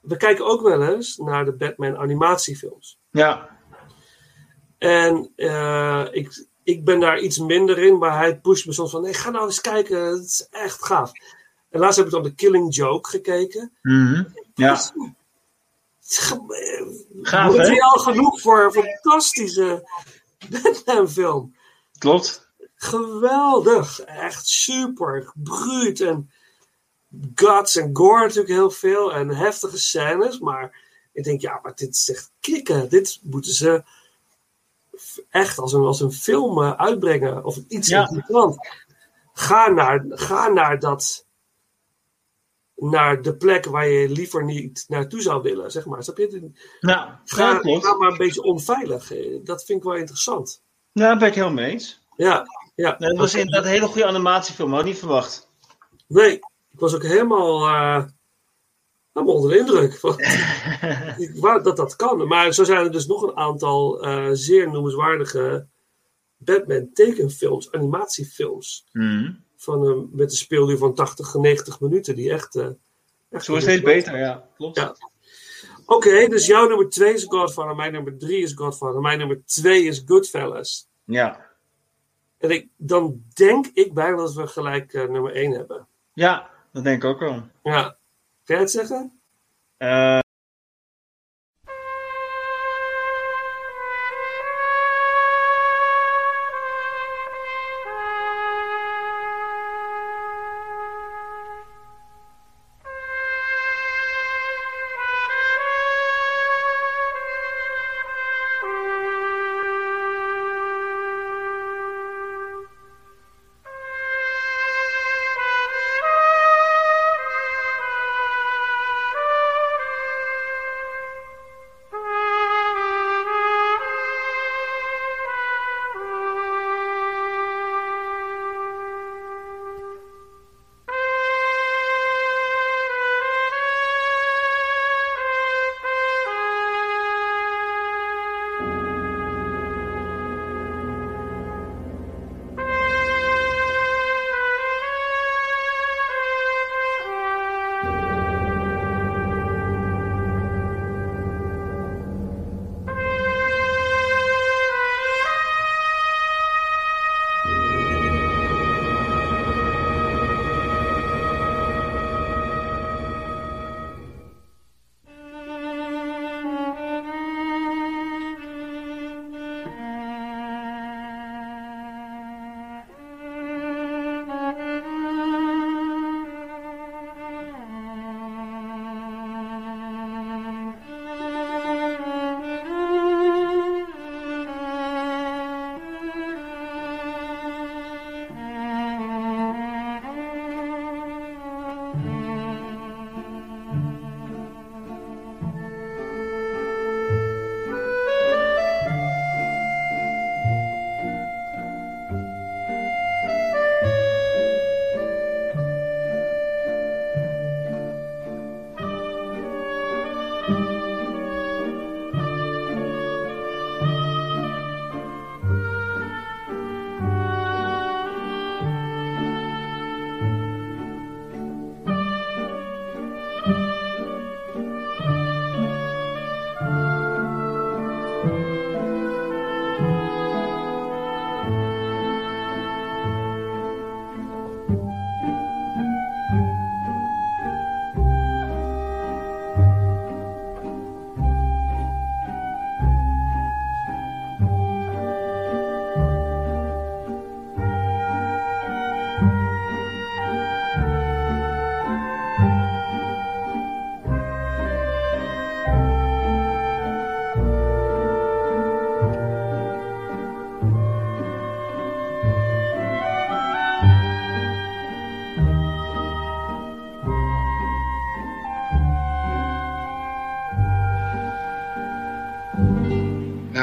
we kijken ook wel eens naar de Batman animatiefilms. Ja. En uh, ik, ik ben daar iets minder in, maar hij pusht me soms van: nee, ga nou eens kijken, het is echt gaaf. En laatst heb ik dan de Killing Joke gekeken. Mm -hmm. Ja. Gaaf, materiaal genoeg voor een fantastische Batman-film. Klopt. Geweldig. Echt super. Bruut en guts en gore natuurlijk heel veel. En heftige scènes. Maar ik denk, ja, maar dit is echt kicken. Dit moeten ze echt als een, als een film uitbrengen. Of iets Ja. Ga naar, ga naar dat naar de plek waar je liever niet naartoe zou willen, zeg maar. Snap je? Nou, Ga, maar een beetje onveilig. Eh, Dat vind ik wel interessant. Nou, daar ben ik helemaal mee eens. Ja, ja. Dat was inderdaad een hele goede animatiefilm, had ik niet verwacht. Nee, ik was ook helemaal, eh, helemaal onder de indruk. van- ik wou dat dat kan. Maar zo zijn er dus nog een aantal eh, zeer noemenswaardige Batman tekenfilms, animatiefilms. Van, eh, met een speelduur van 80, 90 minuten. Die echt... eh, echt Zo is steeds beter, ja. Klopt. Ja. Oké, dus jouw nummer 2 is Godfather, mijn nummer 3 is Godfather, mijn nummer 2 is Goodfellas. Ja. En ik, dan denk ik bijna dat we gelijk eh, nummer 1 hebben. Ja, dat denk ik ook wel. Ja. Kan jij het zeggen?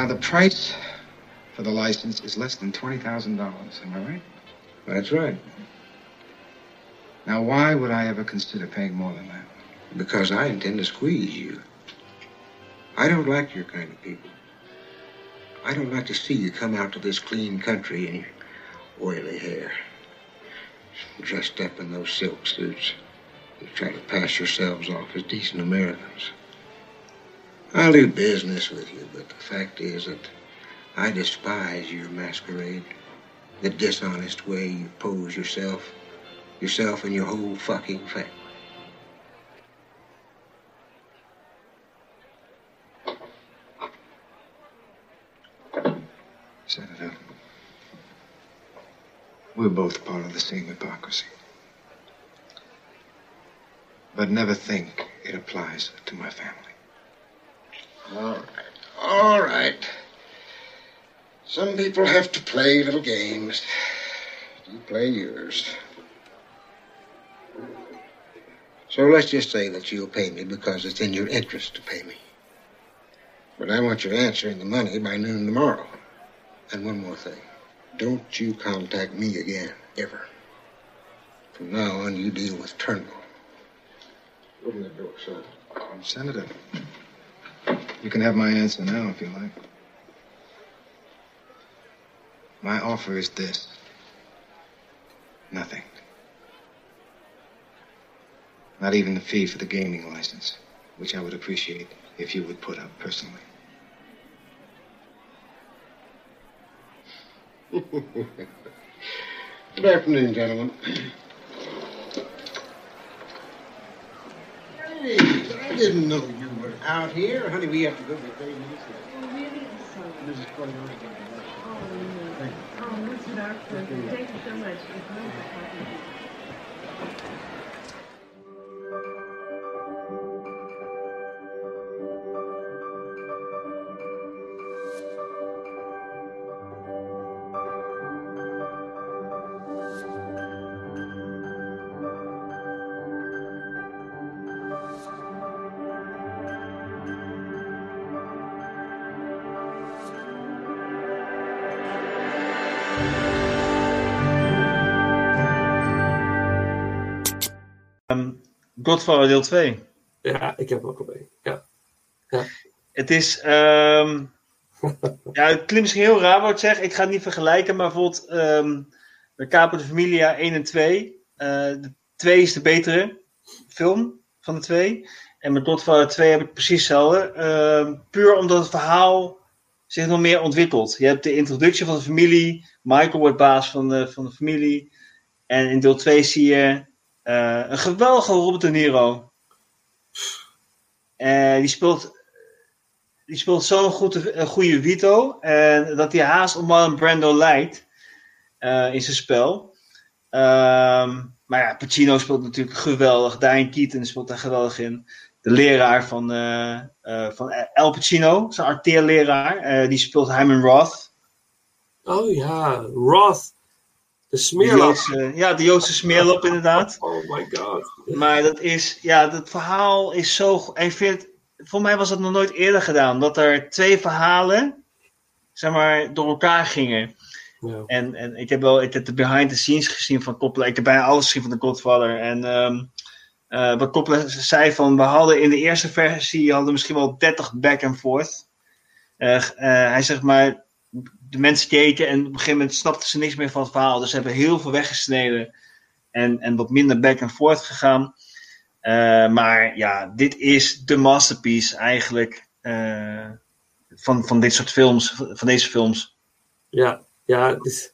Eh, price for the license is less than $20,000. Am I right? That's right. Now, why would I ever consider paying more than that? Because I intend to squeeze you. I don't like your kind of people. I don't like to see you come out to this clean country in your oily hair, dressed up in those silk suits. You try to pass yourselves off as decent Americans. I'll do business with you, but the fact is that I despise your masquerade, the dishonest way you pose yourself, yourself and your whole fucking family. Senator, we're both part of the same hypocrisy. But never think it applies to my family. All right. All right. Some people have to play little games. You play yours. So let's just say that you'll pay me because it's in your interest to pay me. But I want your answer in the money by noon tomorrow. And one more thing. Don't you contact me again, ever. From now on, you deal with Turnbull. Open the door, son. Senator, you can have my answer now if you like. My offer is this nothing. Not even the fee for the gaming license, which I would appreciate if you would put up personally. Good afternoon, gentlemen. Hey, I didn't know you were out here? Honey, we have to go get the baby. Well, really? Sorry. Mrs. Corleone. Oh, yeah. Thank you. Oh, Mr. Doctor, thank you so much. It's nice to talk to you. Godfather deel 2. Ja, ik heb hem ook al. Ja. ja. Het is. ehm ja, het klinkt misschien heel raar wat ik zeg. Ik ga het niet vergelijken, maar bijvoorbeeld. ehm de Capo de Familia 1 en 2. eh, de 2 is de betere film van de twee. En met Godfather 2 heb ik precies hetzelfde. Ehm, puur omdat het verhaal zich nog meer ontwikkelt. Je hebt de introductie van de familie. Michael wordt baas van de, van de familie. En in deel 2 zie je eh, een geweldige Robert De Niro. En die speelt, die speelt zo'n goede, Vito. En dat hij haast op Marlon Brando lijkt eh, in zijn spel. Ehm, maar ja, Pacino speelt natuurlijk geweldig. Diane Keaton speelt daar geweldig in. De leraar van, van El Pacino, zijn arteerleraar, die speelt Hyman Roth. Oh ja, Roth. De De smeerlap. Joodse, ja, de Joodse smeerlap inderdaad. Oh my god. Maar dat is, ja, dat verhaal is zo. ik vind, voor mij was dat nog nooit eerder gedaan. Dat er twee verhalen, zeg maar, door elkaar gingen. Ja. En, en ik heb wel ik heb de behind the scenes gezien van Coppola. Ik heb bijna alles gezien van de Godfather. En ehm eh, wat Coppola zei van, we hadden in de eerste versie hadden misschien wel 30 back and forth. Eh, eh, hij zegt maar, de mensen keken en op een gegeven moment snapten ze niks meer van het verhaal. Dus ze hebben heel veel weggesneden en, en wat minder back and forth gegaan. Eh, maar ja, dit is de masterpiece eigenlijk eh, van, van dit soort films, van deze films. Ja, ja, het is,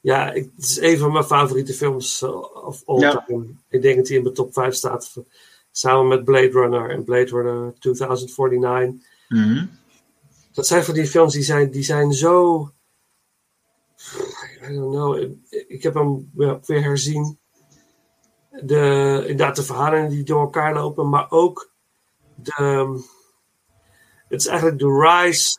ja, het is een van mijn favoriete films eh, of all Ja. time. Ik denk dat hij in mijn top 5 staat. Samen met Blade Runner en Blade Runner 2049. Dat zijn van die films die zijn, die zijn zo. I don't know. Ik- Ik heb hem weer herzien. De, inderdaad, de verhalen die door elkaar lopen, maar ook de. Het is eigenlijk de rise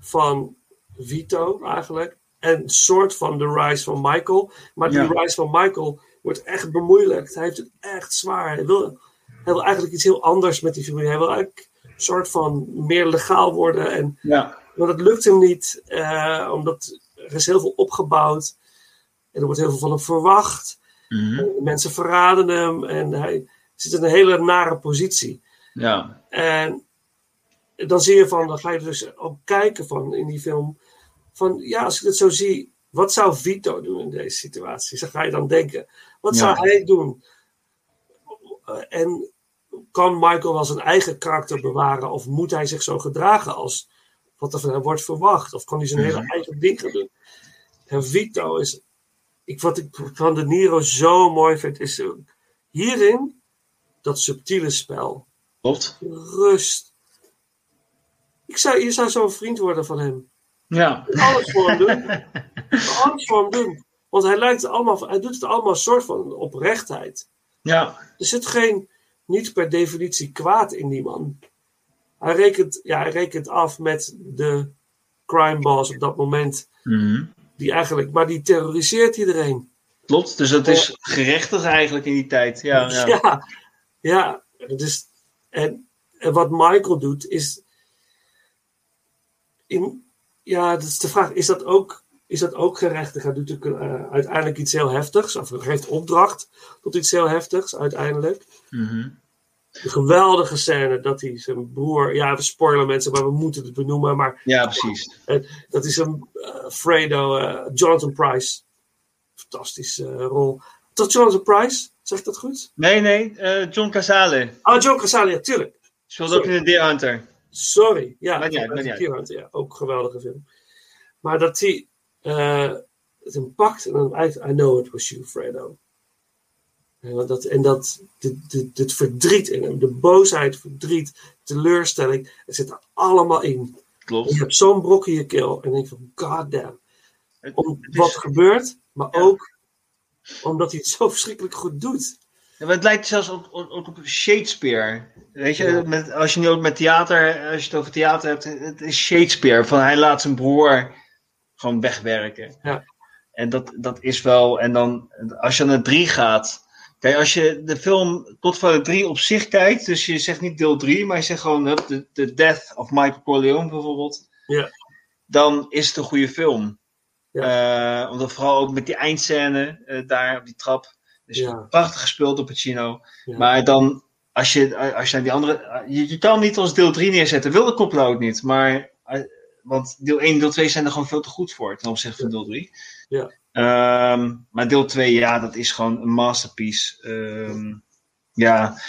van Vito eigenlijk. En een soort van de rise van Michael. Maar die Ja. rise van Michael wordt echt bemoeilijkt. Hij heeft het echt zwaar. Hij wil, hij wil eigenlijk iets heel anders met die familie. Hij wil eigenlijk soort van meer legaal worden. En, Ja. Maar dat lukt hem niet, eh, omdat er is heel veel opgebouwd. En er wordt heel veel van hem verwacht. En mensen verraden hem en hij zit in een hele nare positie. Ja. En dan zie je van, dan ga je dus ook kijken van in die film. Van ja, als ik het zo zie, wat zou Vito doen in deze situatie? Dan ga je dan denken, wat Ja. zou hij doen? En kan Michael wel zijn eigen karakter bewaren? Of moet hij zich zo gedragen als wat er van hem wordt verwacht? Of kan hij zijn hele Mhm. eigen ding gaan doen? En Vito is, ik, wat ik van De Niro zo mooi vind, is eh, hierin dat subtiele spel. Klopt. Rust. Ik zou, je zou zo'n vriend worden van hem. Ja. Alles voor hem doen. Alles voor hem doen. Want hij, lijkt allemaal, hij doet het allemaal een soort van oprechtheid. Ja. Er zit geen, niet per definitie kwaad in die man. Hij rekent, ja, hij rekent af met de crime boss op dat moment. Mhm. Die eigenlijk, maar die terroriseert iedereen. Klopt, dus het is gerechtig eigenlijk in die tijd. Ja, ja. Ja, ja. Dus, en, en wat Michael doet is. In, ja, dat is de vraag: is dat ook, is dat ook gerechtig? Hij doet natuurlijk eh, uiteindelijk iets heel heftigs, of geeft opdracht tot iets heel heftigs uiteindelijk. Mhm. Een geweldige scène dat hij zijn broer. Ja, we spoilen mensen, maar we moeten het benoemen. Maar Ja, precies. dat is een eh, Fredo, eh, Jonathan Price. Fantastische eh, rol. Tot Jonathan Price, zeg ik dat goed? Nee, nee, eh, John Casale. Oh, John Casale, ja, tuurlijk. Speelde ook in de Deer Hunter. Sorry, ja. Uit. Deer Hunter, ja, ook een geweldige film. Maar dat hij eh, het hem pakt en dan uit, I know it was you, Fredo. En dat, en dat dit, dit, dit verdriet in hem, de boosheid, verdriet, teleurstelling, het zit er allemaal in. Klopt. En je hebt zo'n brok in je keel en je denkt van, god damn. Om is- wat gebeurt, maar ook omdat hij het zo verschrikkelijk goed doet. Ja, het lijkt zelfs ook, ook, ook op Shakespeare. Weet je, Ja. met, als je nu ook met theater, als je het over theater hebt, het is Shakespeare. Van hij laat zijn broer gewoon wegwerken. Ja. En dat, dat is wel, en dan, als je naar drie gaat. Kijk, als je de film Godfather 3 op zich kijkt, dus je zegt niet deel 3, maar je zegt gewoon de, de Death of Michael Corleone bijvoorbeeld. Ja. Dan is het een goede film. Eh, omdat vooral ook met die eindscène eh, daar op die trap. Dus Ja. prachtig gespeeld door Pacino. Ja. Maar dan, als je, als je naar die andere. Je, je kan niet als deel 3 neerzetten. Wil de Coppola ook niet. Maar, eh, want deel 1 en deel 2 zijn er gewoon veel te goed voor ten opzichte van deel 3. Ja. Ehm, maar deel 2, ja, dat is gewoon een masterpiece. Ehm, ja,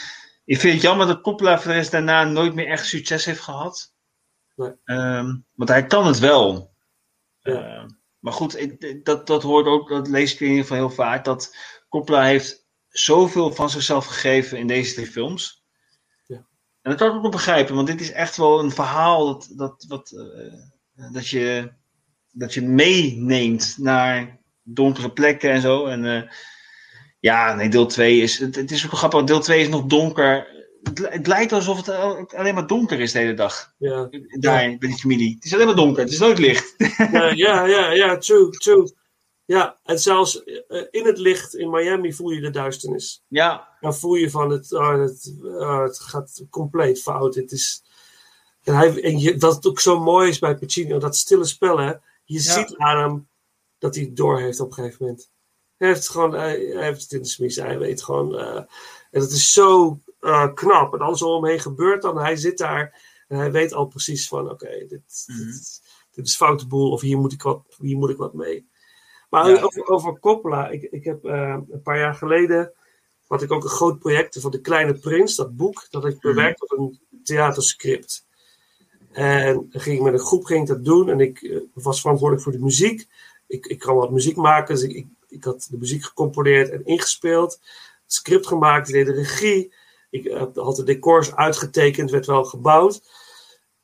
ik vind het jammer dat Coppola daarna nooit meer echt succes heeft gehad. Nee. Ehm, want hij kan het wel. Ja. Maar goed, ik- dat, dat hoort ook, dat lees ik in ieder geval heel vaak, dat Coppola heeft zoveel van zichzelf gegeven in deze drie films. Ja. En dat kan ik ook wel begrijpen, want dit is echt wel een verhaal dat, dat, wat, eh, dat, je, dat je meeneemt naar donkere plekken en zo. En eh, ja, nee, deel 2 is, het, het is ook grappig, deel 2 is nog donker. Het, li- het lijkt alsof het al- alleen maar donker is de hele dag. Ja. Daar, bij die familie. Het is alleen maar donker, het is nooit licht. Ja, ja, ja, ja, true, true. Ja, en zelfs eh, in het licht in Miami voel je de duisternis. Ja. Dan voel je van het, oh, het, oh, het gaat compleet fout. Het is, en hij, en je, dat het ook zo mooi is bij Pacino, dat stille spel, hè. Je Ja. ziet aan hem dat hij door heeft op een gegeven moment. Hij heeft, het gewoon, hij, hij heeft het in de smies, hij weet gewoon. eh, en het is zo eh, knap. En alles om hem heen gebeurt dan. Hij zit daar en hij weet al precies van: oké, dit, dit, dit is foute boel of hier moet ik wat, hier moet ik wat mee. Maar Ja. over, over Coppola, ik, ik heb eh, een paar jaar geleden had ik ook een groot project van De Kleine Prins, dat boek, dat ik bewerkt op een theaterscript. En ging ik met een groep ging ik dat doen en ik was verantwoordelijk voor de muziek. Ik, ik kan wat muziek maken, dus ik, ik, ik had de muziek gecomponeerd en ingespeeld. Het script gemaakt, deed de regie. Ik eh, had de decors uitgetekend, werd wel gebouwd.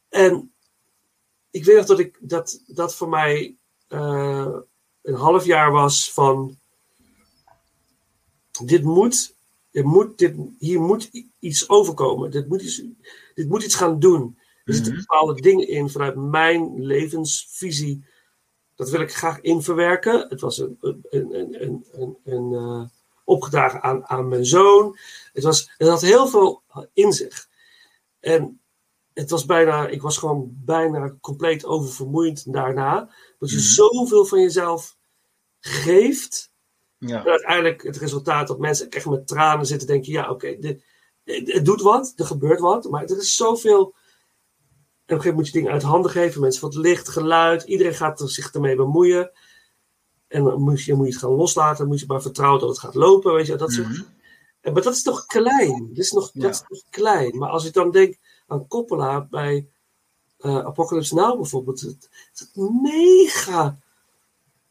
En ik weet nog dat ik dat, dat voor mij eh, een half jaar was van dit moet, dit moet dit, hier moet iets overkomen. Dit moet iets, dit moet iets gaan doen. Er zitten bepaalde dingen in vanuit mijn levensvisie. Dat wil ik graag inverwerken. Het was een, een, een, een, een, een, eh, opgedragen aan, aan mijn zoon. Het, was, het had heel veel in zich. En het was bijna, ik was gewoon bijna compleet oververmoeiend daarna. Dat je Mhm. zoveel van jezelf geeft. Ja. En uiteindelijk het resultaat dat mensen echt met tranen zitten denken, ja oké, dit- het doet wat, er gebeurt wat, maar er is zoveel... Een gegeven moment moet je dingen uit handen geven, mensen het licht, geluid, iedereen gaat er zich ermee bemoeien. En dan moet je, moet je het gaan loslaten, dan moet je maar vertrouwen dat het gaat lopen, weet je, dat soort... Mhm. En, maar dat is toch klein, dat is nog, dat is nog klein. Maar als ik dan denk aan Coppola bij eh, Apocalypse Now bijvoorbeeld, het, het is mega...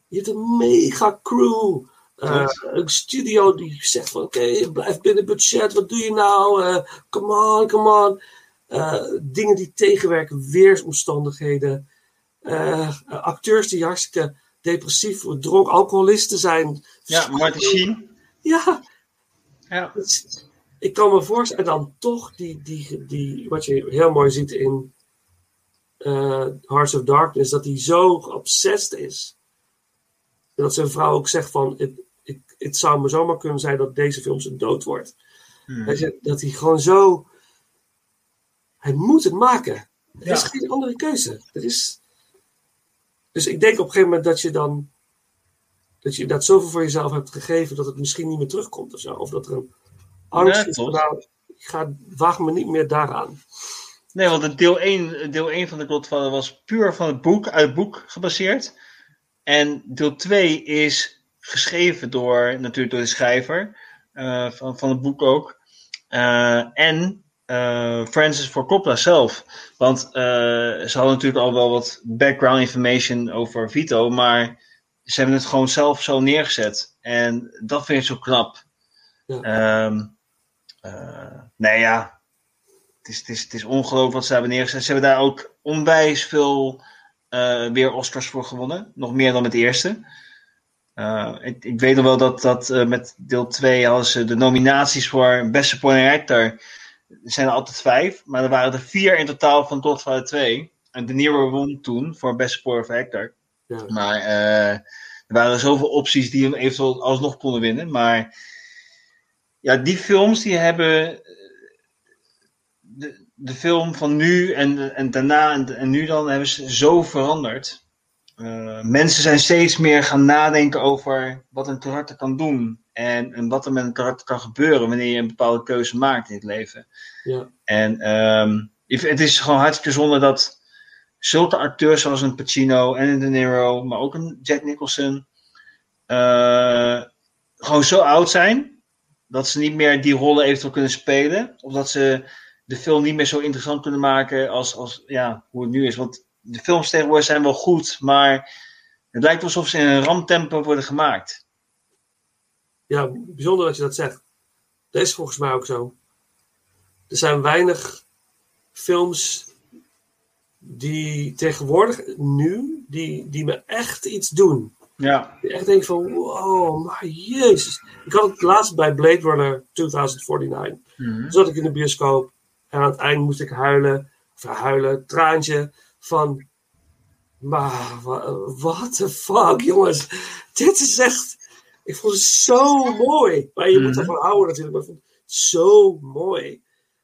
Je hebt een mega crew. Eh, een studio die zegt van oké, blijf binnen budget, wat doe je nou? Eh, come on, come on. Eh, dingen die tegenwerken, weersomstandigheden. Eh, acteurs die hartstikke depressief, dronk, alcoholisten zijn. Ja, Martin Sheen. Ja. Ja. Is- Ik kan me voorstellen, en dan toch die, die, die, wat je heel mooi ziet in eh, Hearts of Darkness, dat hij zo obsessed is. En dat zijn vrouw ook zegt van, het, het, het zou me zomaar kunnen zijn dat deze film zijn dood wordt. Hmm. Dat hij gewoon zo, hij moet het maken. Er Ja. is geen andere keuze. Er is, dus ik denk op een gegeven moment dat je dan, dat je dat zoveel voor jezelf hebt gegeven, dat het misschien niet meer terugkomt of zo. Of dat er een angst Ja, is nou, ik ga, waag me niet meer daaraan. Nee, want het deel 1, deel 1 van de Godfather was puur van het boek, uit het boek gebaseerd. En deel 2 is geschreven door, natuurlijk door de schrijver eh, van, van het boek ook. Eh, en eh, Francis Ford Coppola zelf. Want eh, ze hadden natuurlijk al wel wat background information over Vito, maar ze hebben het gewoon zelf zo neergezet. En dat vind ik zo knap. Eh, nee, ja, het is, het, is, het is ongelooflijk wat ze hebben neergezet. Ze hebben daar ook onwijs veel weer Oscars voor gewonnen. Nog meer dan met de eerste. Ik, ik weet nog wel dat, dat met deel 2 hadden ze de nominaties voor beste supporting actor. Er zijn er altijd vijf, maar er waren er vier in totaal van Godfather 2. En De Niro won toen voor beste supporting actor. Ja. Maar eh, er waren zoveel opties die hem eventueel alsnog konden winnen. Maar ja, die films die hebben eh, de, de film van nu en, en daarna en, en nu dan hebben ze zo veranderd. Eh, mensen zijn steeds meer gaan nadenken over wat een karakter kan doen. En, en wat er met een karakter kan gebeuren wanneer je een bepaalde keuze maakt in het leven. Ja. En ehm, het is gewoon hartstikke zonde dat zulke acteurs zoals een Pacino en een De Niro, maar ook een Jack Nicholson, eh, gewoon zo oud zijn dat ze niet meer die rollen eventueel kunnen spelen. Of dat ze de film niet meer zo interessant kunnen maken als, als ja, hoe het nu is. Want de films tegenwoordig zijn wel goed, maar het lijkt alsof ze in een ramtempo worden gemaakt. Ja, bijzonder dat je dat zegt. Dat is volgens mij ook zo. Er zijn weinig films die tegenwoordig nu, die, die me echt iets doen. Ja. Die echt denk van, wow, maar jezus. Ik had het laatst bij Blade Runner 2049. Mhm. Toen zat ik in de bioscoop en aan het eind moest ik huilen, of huilen, traantje van, maar what the fuck jongens, dit is echt, ik vond het zo mooi. Maar je moet Mhm. ervan houden natuurlijk, maar ik vond het zo mooi.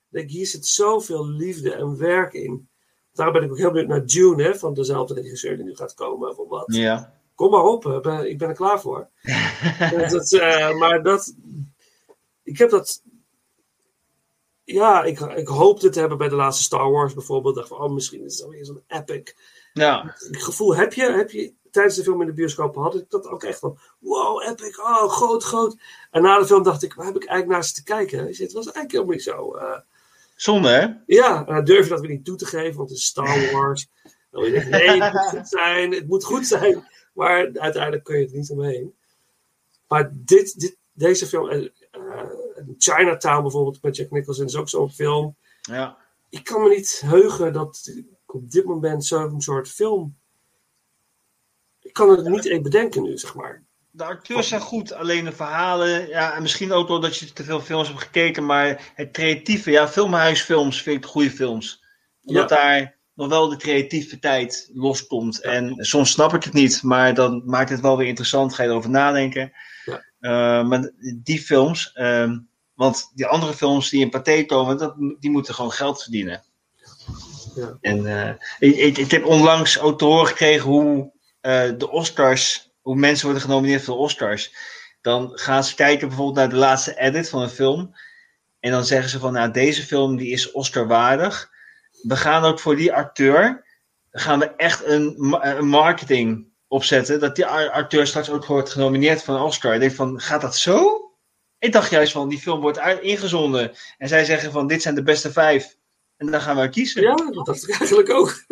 Denk, hier zit zoveel liefde en werk in. Daarom ben ik ook heel benieuwd naar June, hè, van dezelfde regisseur die nu gaat komen. Of wat. Ja. Kom maar op, ik ben, ik ben er klaar voor. Dat, eh, maar dat, ik heb dat, ja, ik, ik hoopte te hebben bij de laatste Star Wars bijvoorbeeld. Dacht van, oh, misschien is het weer zo'n epic. Ja. Het gevoel heb je, heb je tijdens de film in de bioscoop had ik dat ook echt van, wow, epic, oh, groot, groot. En na de film dacht ik, waar heb ik eigenlijk naar zitten kijken? Weet je, Het was eigenlijk helemaal niet zo. eh, Zonde, hè? ja, en dan durf je dat weer niet toe te geven, want het is Star Wars. Dan wil je denken, nee, het moet goed zijn, het moet goed zijn. Maar uiteindelijk kun je het niet omheen. Maar dit, dit, deze film, eh, Chinatown bijvoorbeeld met Jack Nicholson is ook zo'n film. Ja. Ik kan me niet heugen dat op dit moment zo'n soort film. Ik kan het niet eens bedenken nu, zeg maar. De acteurs zijn goed, alleen de verhalen, ja, en misschien ook wel dat je te veel films hebt gekeken, maar het creatieve, ja, filmhuisfilms vind ik de goede films. Omdat daar nog wel de creativiteit loskomt. En soms snap ik het niet, maar dan maakt het wel weer interessant, ga je erover nadenken. Eh, maar die films, ehm, want die andere films die in Pathé komen, dat, die moeten gewoon geld verdienen. En eh, ik, ik, ik heb onlangs ook te horen gekregen hoe eh, de Oscars, hoe mensen worden genomineerd voor de Oscars. Dan gaan ze kijken bijvoorbeeld naar de laatste edit van een film. En dan zeggen ze van, nou, deze film die is Oscar-waardig. We gaan ook voor die acteur, gaan we echt een, ma- een marketing opzetten. Dat die acteur straks ook wordt genomineerd voor een Oscar. Ik denk van, gaat dat zo? Ik dacht juist van, die film wordt ingezonden. En zij zeggen van, dit zijn de beste vijf. En dan gaan we kiezen. Ja, dat dacht ik eigenlijk ook.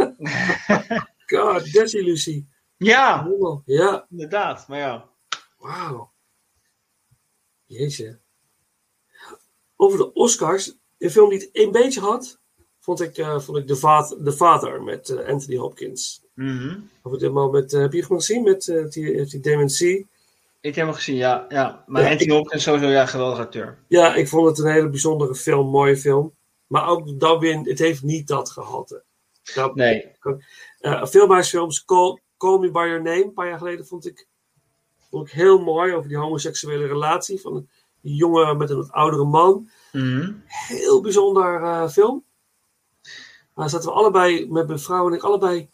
God, desillusie. Ja, Ja, inderdaad. Maar ja. wauw. Jeetje. Over de Oscars, een film die het een beetje had, vond ik, eh, vond ik The, Father, The Father met eh, Anthony Hopkins. Mhm. Of het helemaal met, eh, heb je hem gezien met die, die C? Ik heb hem gezien, ja. ja. Maar Ja, Anthony Hopkins sowieso, ja, geweldig acteur. Ja, ik vond het een hele bijzondere film, mooie film. Maar ook weer, het heeft niet dat gehalte. Nou, Nee. eh filmhuisfilms, Call, Call Me By Your Name, een paar jaar geleden vond ik, vond ik heel mooi over die homoseksuele relatie van die jongen met een wat oudere man. Mhm. Heel bijzonder eh, film. Daar zaten we allebei, met mijn vrouw en ik, allebei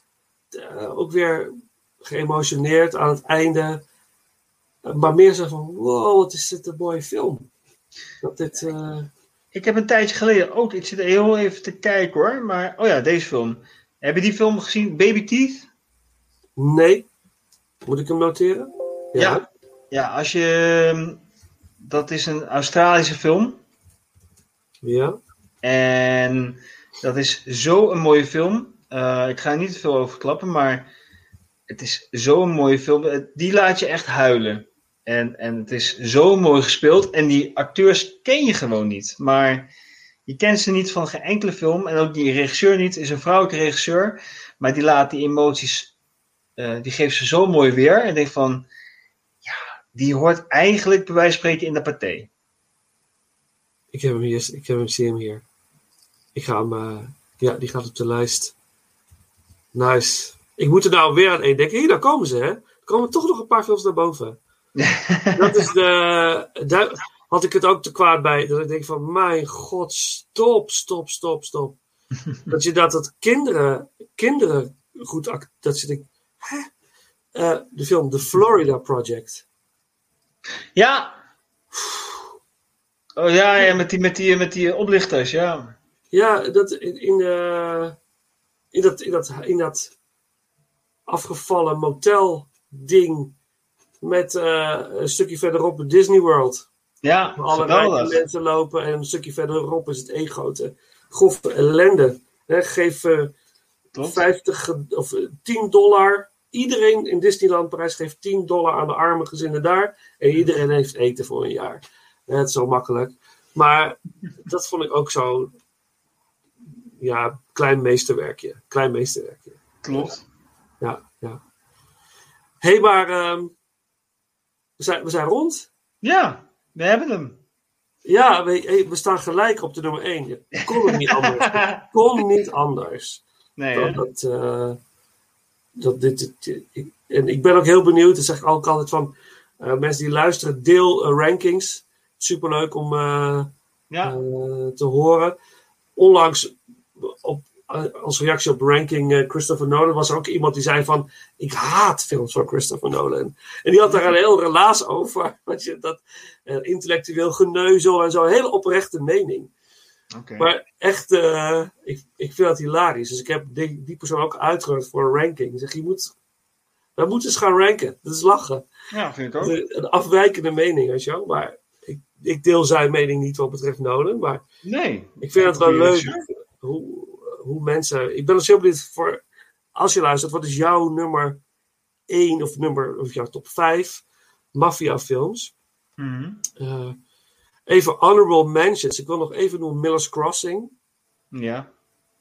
eh, ook weer geëmotioneerd aan het einde. Maar meer zo van, wow, wat is dit een mooie film. Dat dit... Ik heb een tijdje geleden ook, ik zit heel even te kijken hoor. Maar, oh ja, deze film. Heb je die film gezien, Baby Teeth? Nee. Moet ik hem noteren? Ja. Ja, als je... Dat is een Australische film. Ja. En dat is zo een mooie film. Eh, ik ga er niet te veel over klappen, maar het is zo'n mooie film. Eh, Die laat je echt huilen. En, en het is zo mooi gespeeld. En die acteurs ken je gewoon niet. Maar je kent ze niet van geen enkele film. En ook die regisseur niet. is een vrouwelijke regisseur. Maar die laat die emoties, eh, die geeft ze zo mooi weer. En denk van, ja, die hoort eigenlijk bij wijze van spreken in de paté. Ik heb hem hier, ik heb hem, zie hem hier. Ik ga hem, eh, ja, die gaat op de lijst. Nice. Ik moet er nou weer aan één denken. Hier, daar komen ze, hè. Er komen toch nog een paar films naar boven. Dat is de, daar had ik het ook te kwaad bij. Dat ik denk van, mijn god, stop, stop, stop, stop. dat je dat, dat kinderen, kinderen goed, act- dat je denkt, hè? Eh, de film The Florida Project. Ja. Oh ja, ja met, die, met, die, met die oplichters, ja. Ja, dat in, in, eh, in, dat, in, dat, in dat afgevallen motel ding met eh, een stukje verderop de Disney World. Ja, alle rijke mensen lopen en een stukje verderop is het één grote grove ellende. Geef eh, 50 ge- of eh, 10 dollar. Iedereen in Disneyland Parijs geeft 10 dollar aan de arme gezinnen daar. En iedereen heeft eten voor een jaar. Het is zo makkelijk. Maar dat vond ik ook zo. Ja, klein meesterwerkje. Klein meesterwerkje. Klopt. Ja, ja. Hé, hey, maar ehm, we, zijn, we zijn rond. Ja, we hebben hem. Ja, we, we staan gelijk op de nummer 1. Kon het niet anders. Kon niet anders. Nee, dat, dat, eh, dat dit, dit- ik- en ik ben ook heel benieuwd, dat zeg ik ook altijd van eh, mensen die luisteren, deel eh, rankings. Superleuk om Ja. te horen. Onlangs als reactie op ranking eh, Christopher Nolan was er ook iemand die zei van ik haat films van Christopher Nolan. En die had daar een heel relaas over. Je, dat eh, intellectueel geneuzel en zo. Een hele oprechte mening. Maar echt, eh, ik, ik vind dat hilarisch. Dus ik heb die, die persoon ook uitgenodigd voor een ranking. Ik zeg, je moet, we moeten eens gaan ranken. Dat is lachen. Ja, vind ik ook. Een, een afwijkende mening, weet je wel. Maar ik, ik deel zijn mening niet wat betreft Nolan. Maar Nee. ik vind het wel leuk hoe, hoe mensen... Ik ben dus heel benieuwd voor... Als je luistert, wat is jouw nummer 1 of nummer of jouw top 5 maffiafilms? Eh, even honorable mentions. Ik wil nog even noemen Miller's Crossing. Ja.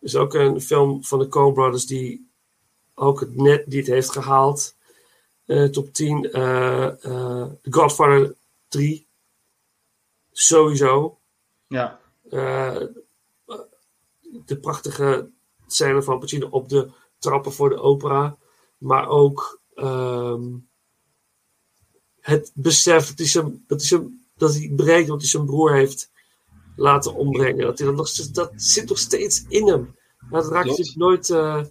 is ook een film van de Coen Brothers die ook het net die het heeft gehaald. Eh, top 10. eh, eh, The Godfather 3. Sowieso. Ja. De prachtige scène van Pacino op de trappen voor de opera. Maar ook ehm, het besef dat hij, zijn, dat, hij zijn, dat hij bereikt wat hij zijn broer heeft laten ombrengen. Dat, hij dat, nog, dat zit nog steeds in hem. Dat raakt natuurlijk nooit, eh,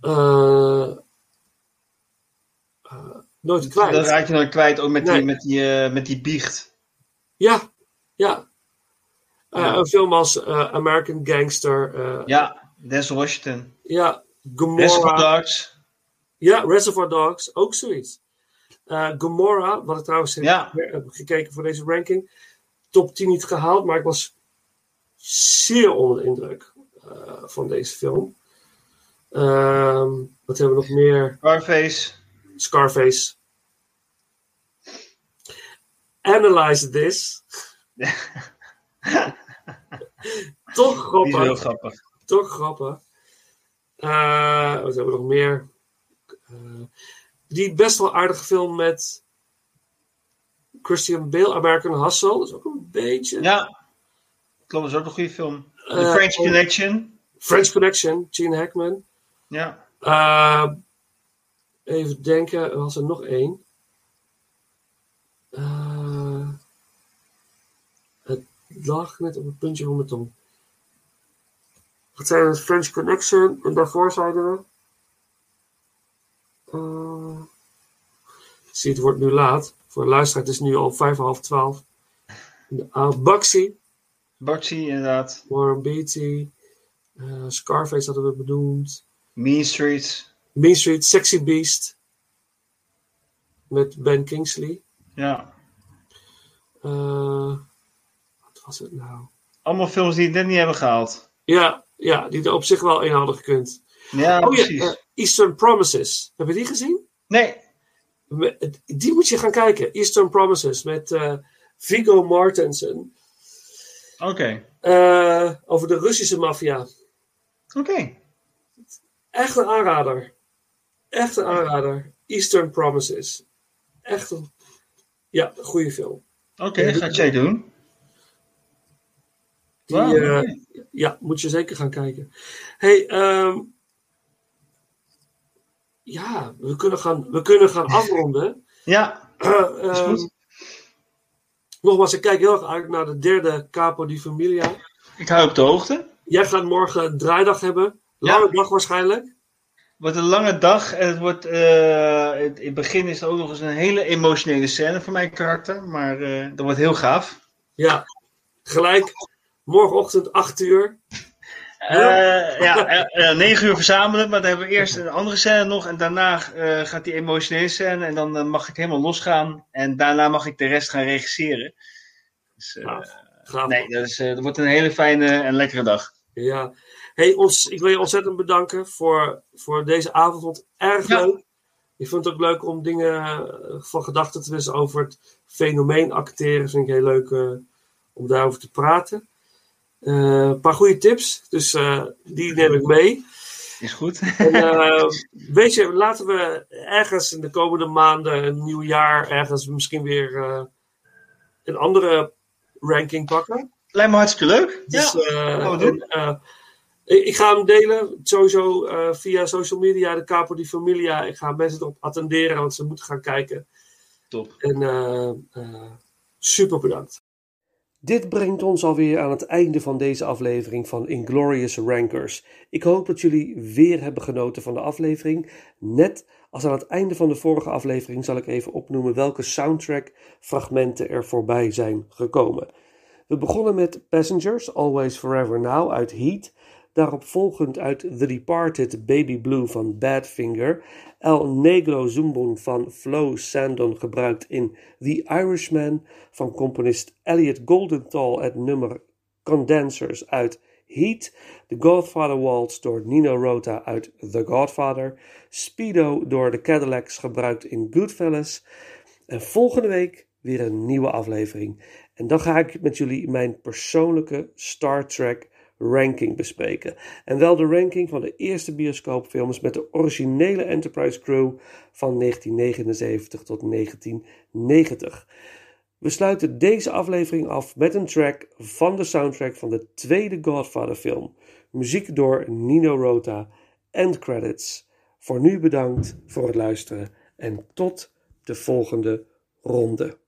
eh, eh, nooit kwijt. Dat raak je nooit kwijt, ook met, Nee. die, met, die, met die biecht. Ja, ja. Eh, Ja. Een film als eh, American Gangster. eh, Ja, Denzel Washington. Ja, Reservoir Gomorrah. Dogs. Ja, Reservoir Dogs, ook zoiets. Eh Gomorrah, wat ik trouwens heb, Ja. heb gekeken voor deze ranking. Top 10 niet gehaald, maar ik was zeer onder de indruk eh, van deze film. Ehm, wat hebben we nog meer? Scarface. Scarface. Analyze this. Toch grappig. Heel grappig. Toch grappig. Eh, wat hebben we nog meer? Eh, die best wel aardige film met Christian Bale, American Hustle. Dat is ook een beetje. Ja, klopt, dat is ook een goede film. The Eh, French oh. Connection. French Connection, Gene Hackman. Ja. Even denken, er was er nog één. Eh, het lag net op het puntje van mijn tong. Wat zijn het? French Connection. En daarvoor zeiden we. Eh, zie, het wordt nu laat. Voor de luisteraar, het is nu al vijf en half twaalf. Uh, Bugsy. Bugsy, inderdaad. Warren Beatty. eh, Scarface hadden we benoemd. Mean Streets. Main Street, Sexy Beast. Met Ben Kingsley. Ja. Eh, was het nou? Allemaal films die het net niet hebben gehaald. Ja, ja, die er op zich wel in hadden gekund. Ja, oh precies. ja, eh, Eastern Promises. Heb je die gezien? Nee. Die moet je gaan kijken. Eastern Promises met eh, Viggo Mortensen. Oké. Eh, over de Russische maffia. Oké. Echt een aanrader. Echt een aanrader. Eastern Promises. Echt een ja, een goede film. Oké, ga jij doen. Die, eh, ja, moet je zeker gaan kijken. Hey, ehm, ja, we kunnen gaan, we kunnen gaan afronden. Ja, Eh, is ehm, goed. nogmaals, ik kijk heel erg uit naar de derde Capo di Familia. Ik hou op de hoogte. Jij gaat morgen een draaidag hebben. Ja. Lange dag waarschijnlijk. Het wordt een lange dag en het wordt, eh, het, in het begin is er ook nog eens een hele emotionele scène voor mijn karakter, maar eh, dat wordt heel gaaf. Ja, gelijk. Morgenochtend 8 uur. Eh, ja, eh, eh, negen uur verzamelen, maar dan hebben we eerst een andere scène nog en daarna gaat die emotionele scène en dan mag ik helemaal losgaan en daarna mag ik de rest gaan regisseren. Dus, gaaf. nee, dat, is, dat wordt een hele fijne en lekkere dag. Ja. Hey, ons, ik wil je ontzettend bedanken voor, voor deze avond. Vond erg leuk. Ik vond het ook leuk om dingen van gedachten te wisselen over het fenomeen acteren. Vind ik heel leuk om daarover te praten. Eh, een paar goede tips, dus eh, die neem ik mee. Is goed. En, eh, weet je, laten we ergens in de komende maanden, een nieuw jaar, ergens misschien weer een andere ranking pakken. Lijkt me hartstikke leuk. Dus, ja, gaan we doen. en, ik, ga hem delen, sowieso via social media, de Capo di Familia. Ik ga mensen erop attenderen, want ze moeten gaan kijken. Top. En super bedankt. Dit brengt ons alweer aan het einde van deze aflevering van Inglorious Rankers. Ik hoop dat jullie weer hebben genoten van de aflevering. Net als aan het einde van de vorige aflevering zal ik even opnoemen welke soundtrack fragmenten er voorbij zijn gekomen. We begonnen met Passengers, Always Forever Now uit Heat. Daarop volgend uit The Departed Baby Blue van Badfinger. El Negro Zumbon van Flo Sandon gebruikt in The Irishman. Van componist Elliot Goldenthal het nummer Condensers uit Heat. The Godfather Waltz door Nino Rota uit The Godfather. Speedo door de Cadillacs gebruikt in Goodfellas. En volgende week weer een nieuwe aflevering. En dan ga ik met jullie mijn persoonlijke Star Trek ranking bespreken. En wel de ranking van de eerste bioscoopfilms met de originele Enterprise crew van 1979 tot 1990. We sluiten deze aflevering af met een track van de soundtrack van de tweede Godfather film. Muziek door Nino Rota. End credits. Voor nu bedankt voor het luisteren en tot de volgende ronde.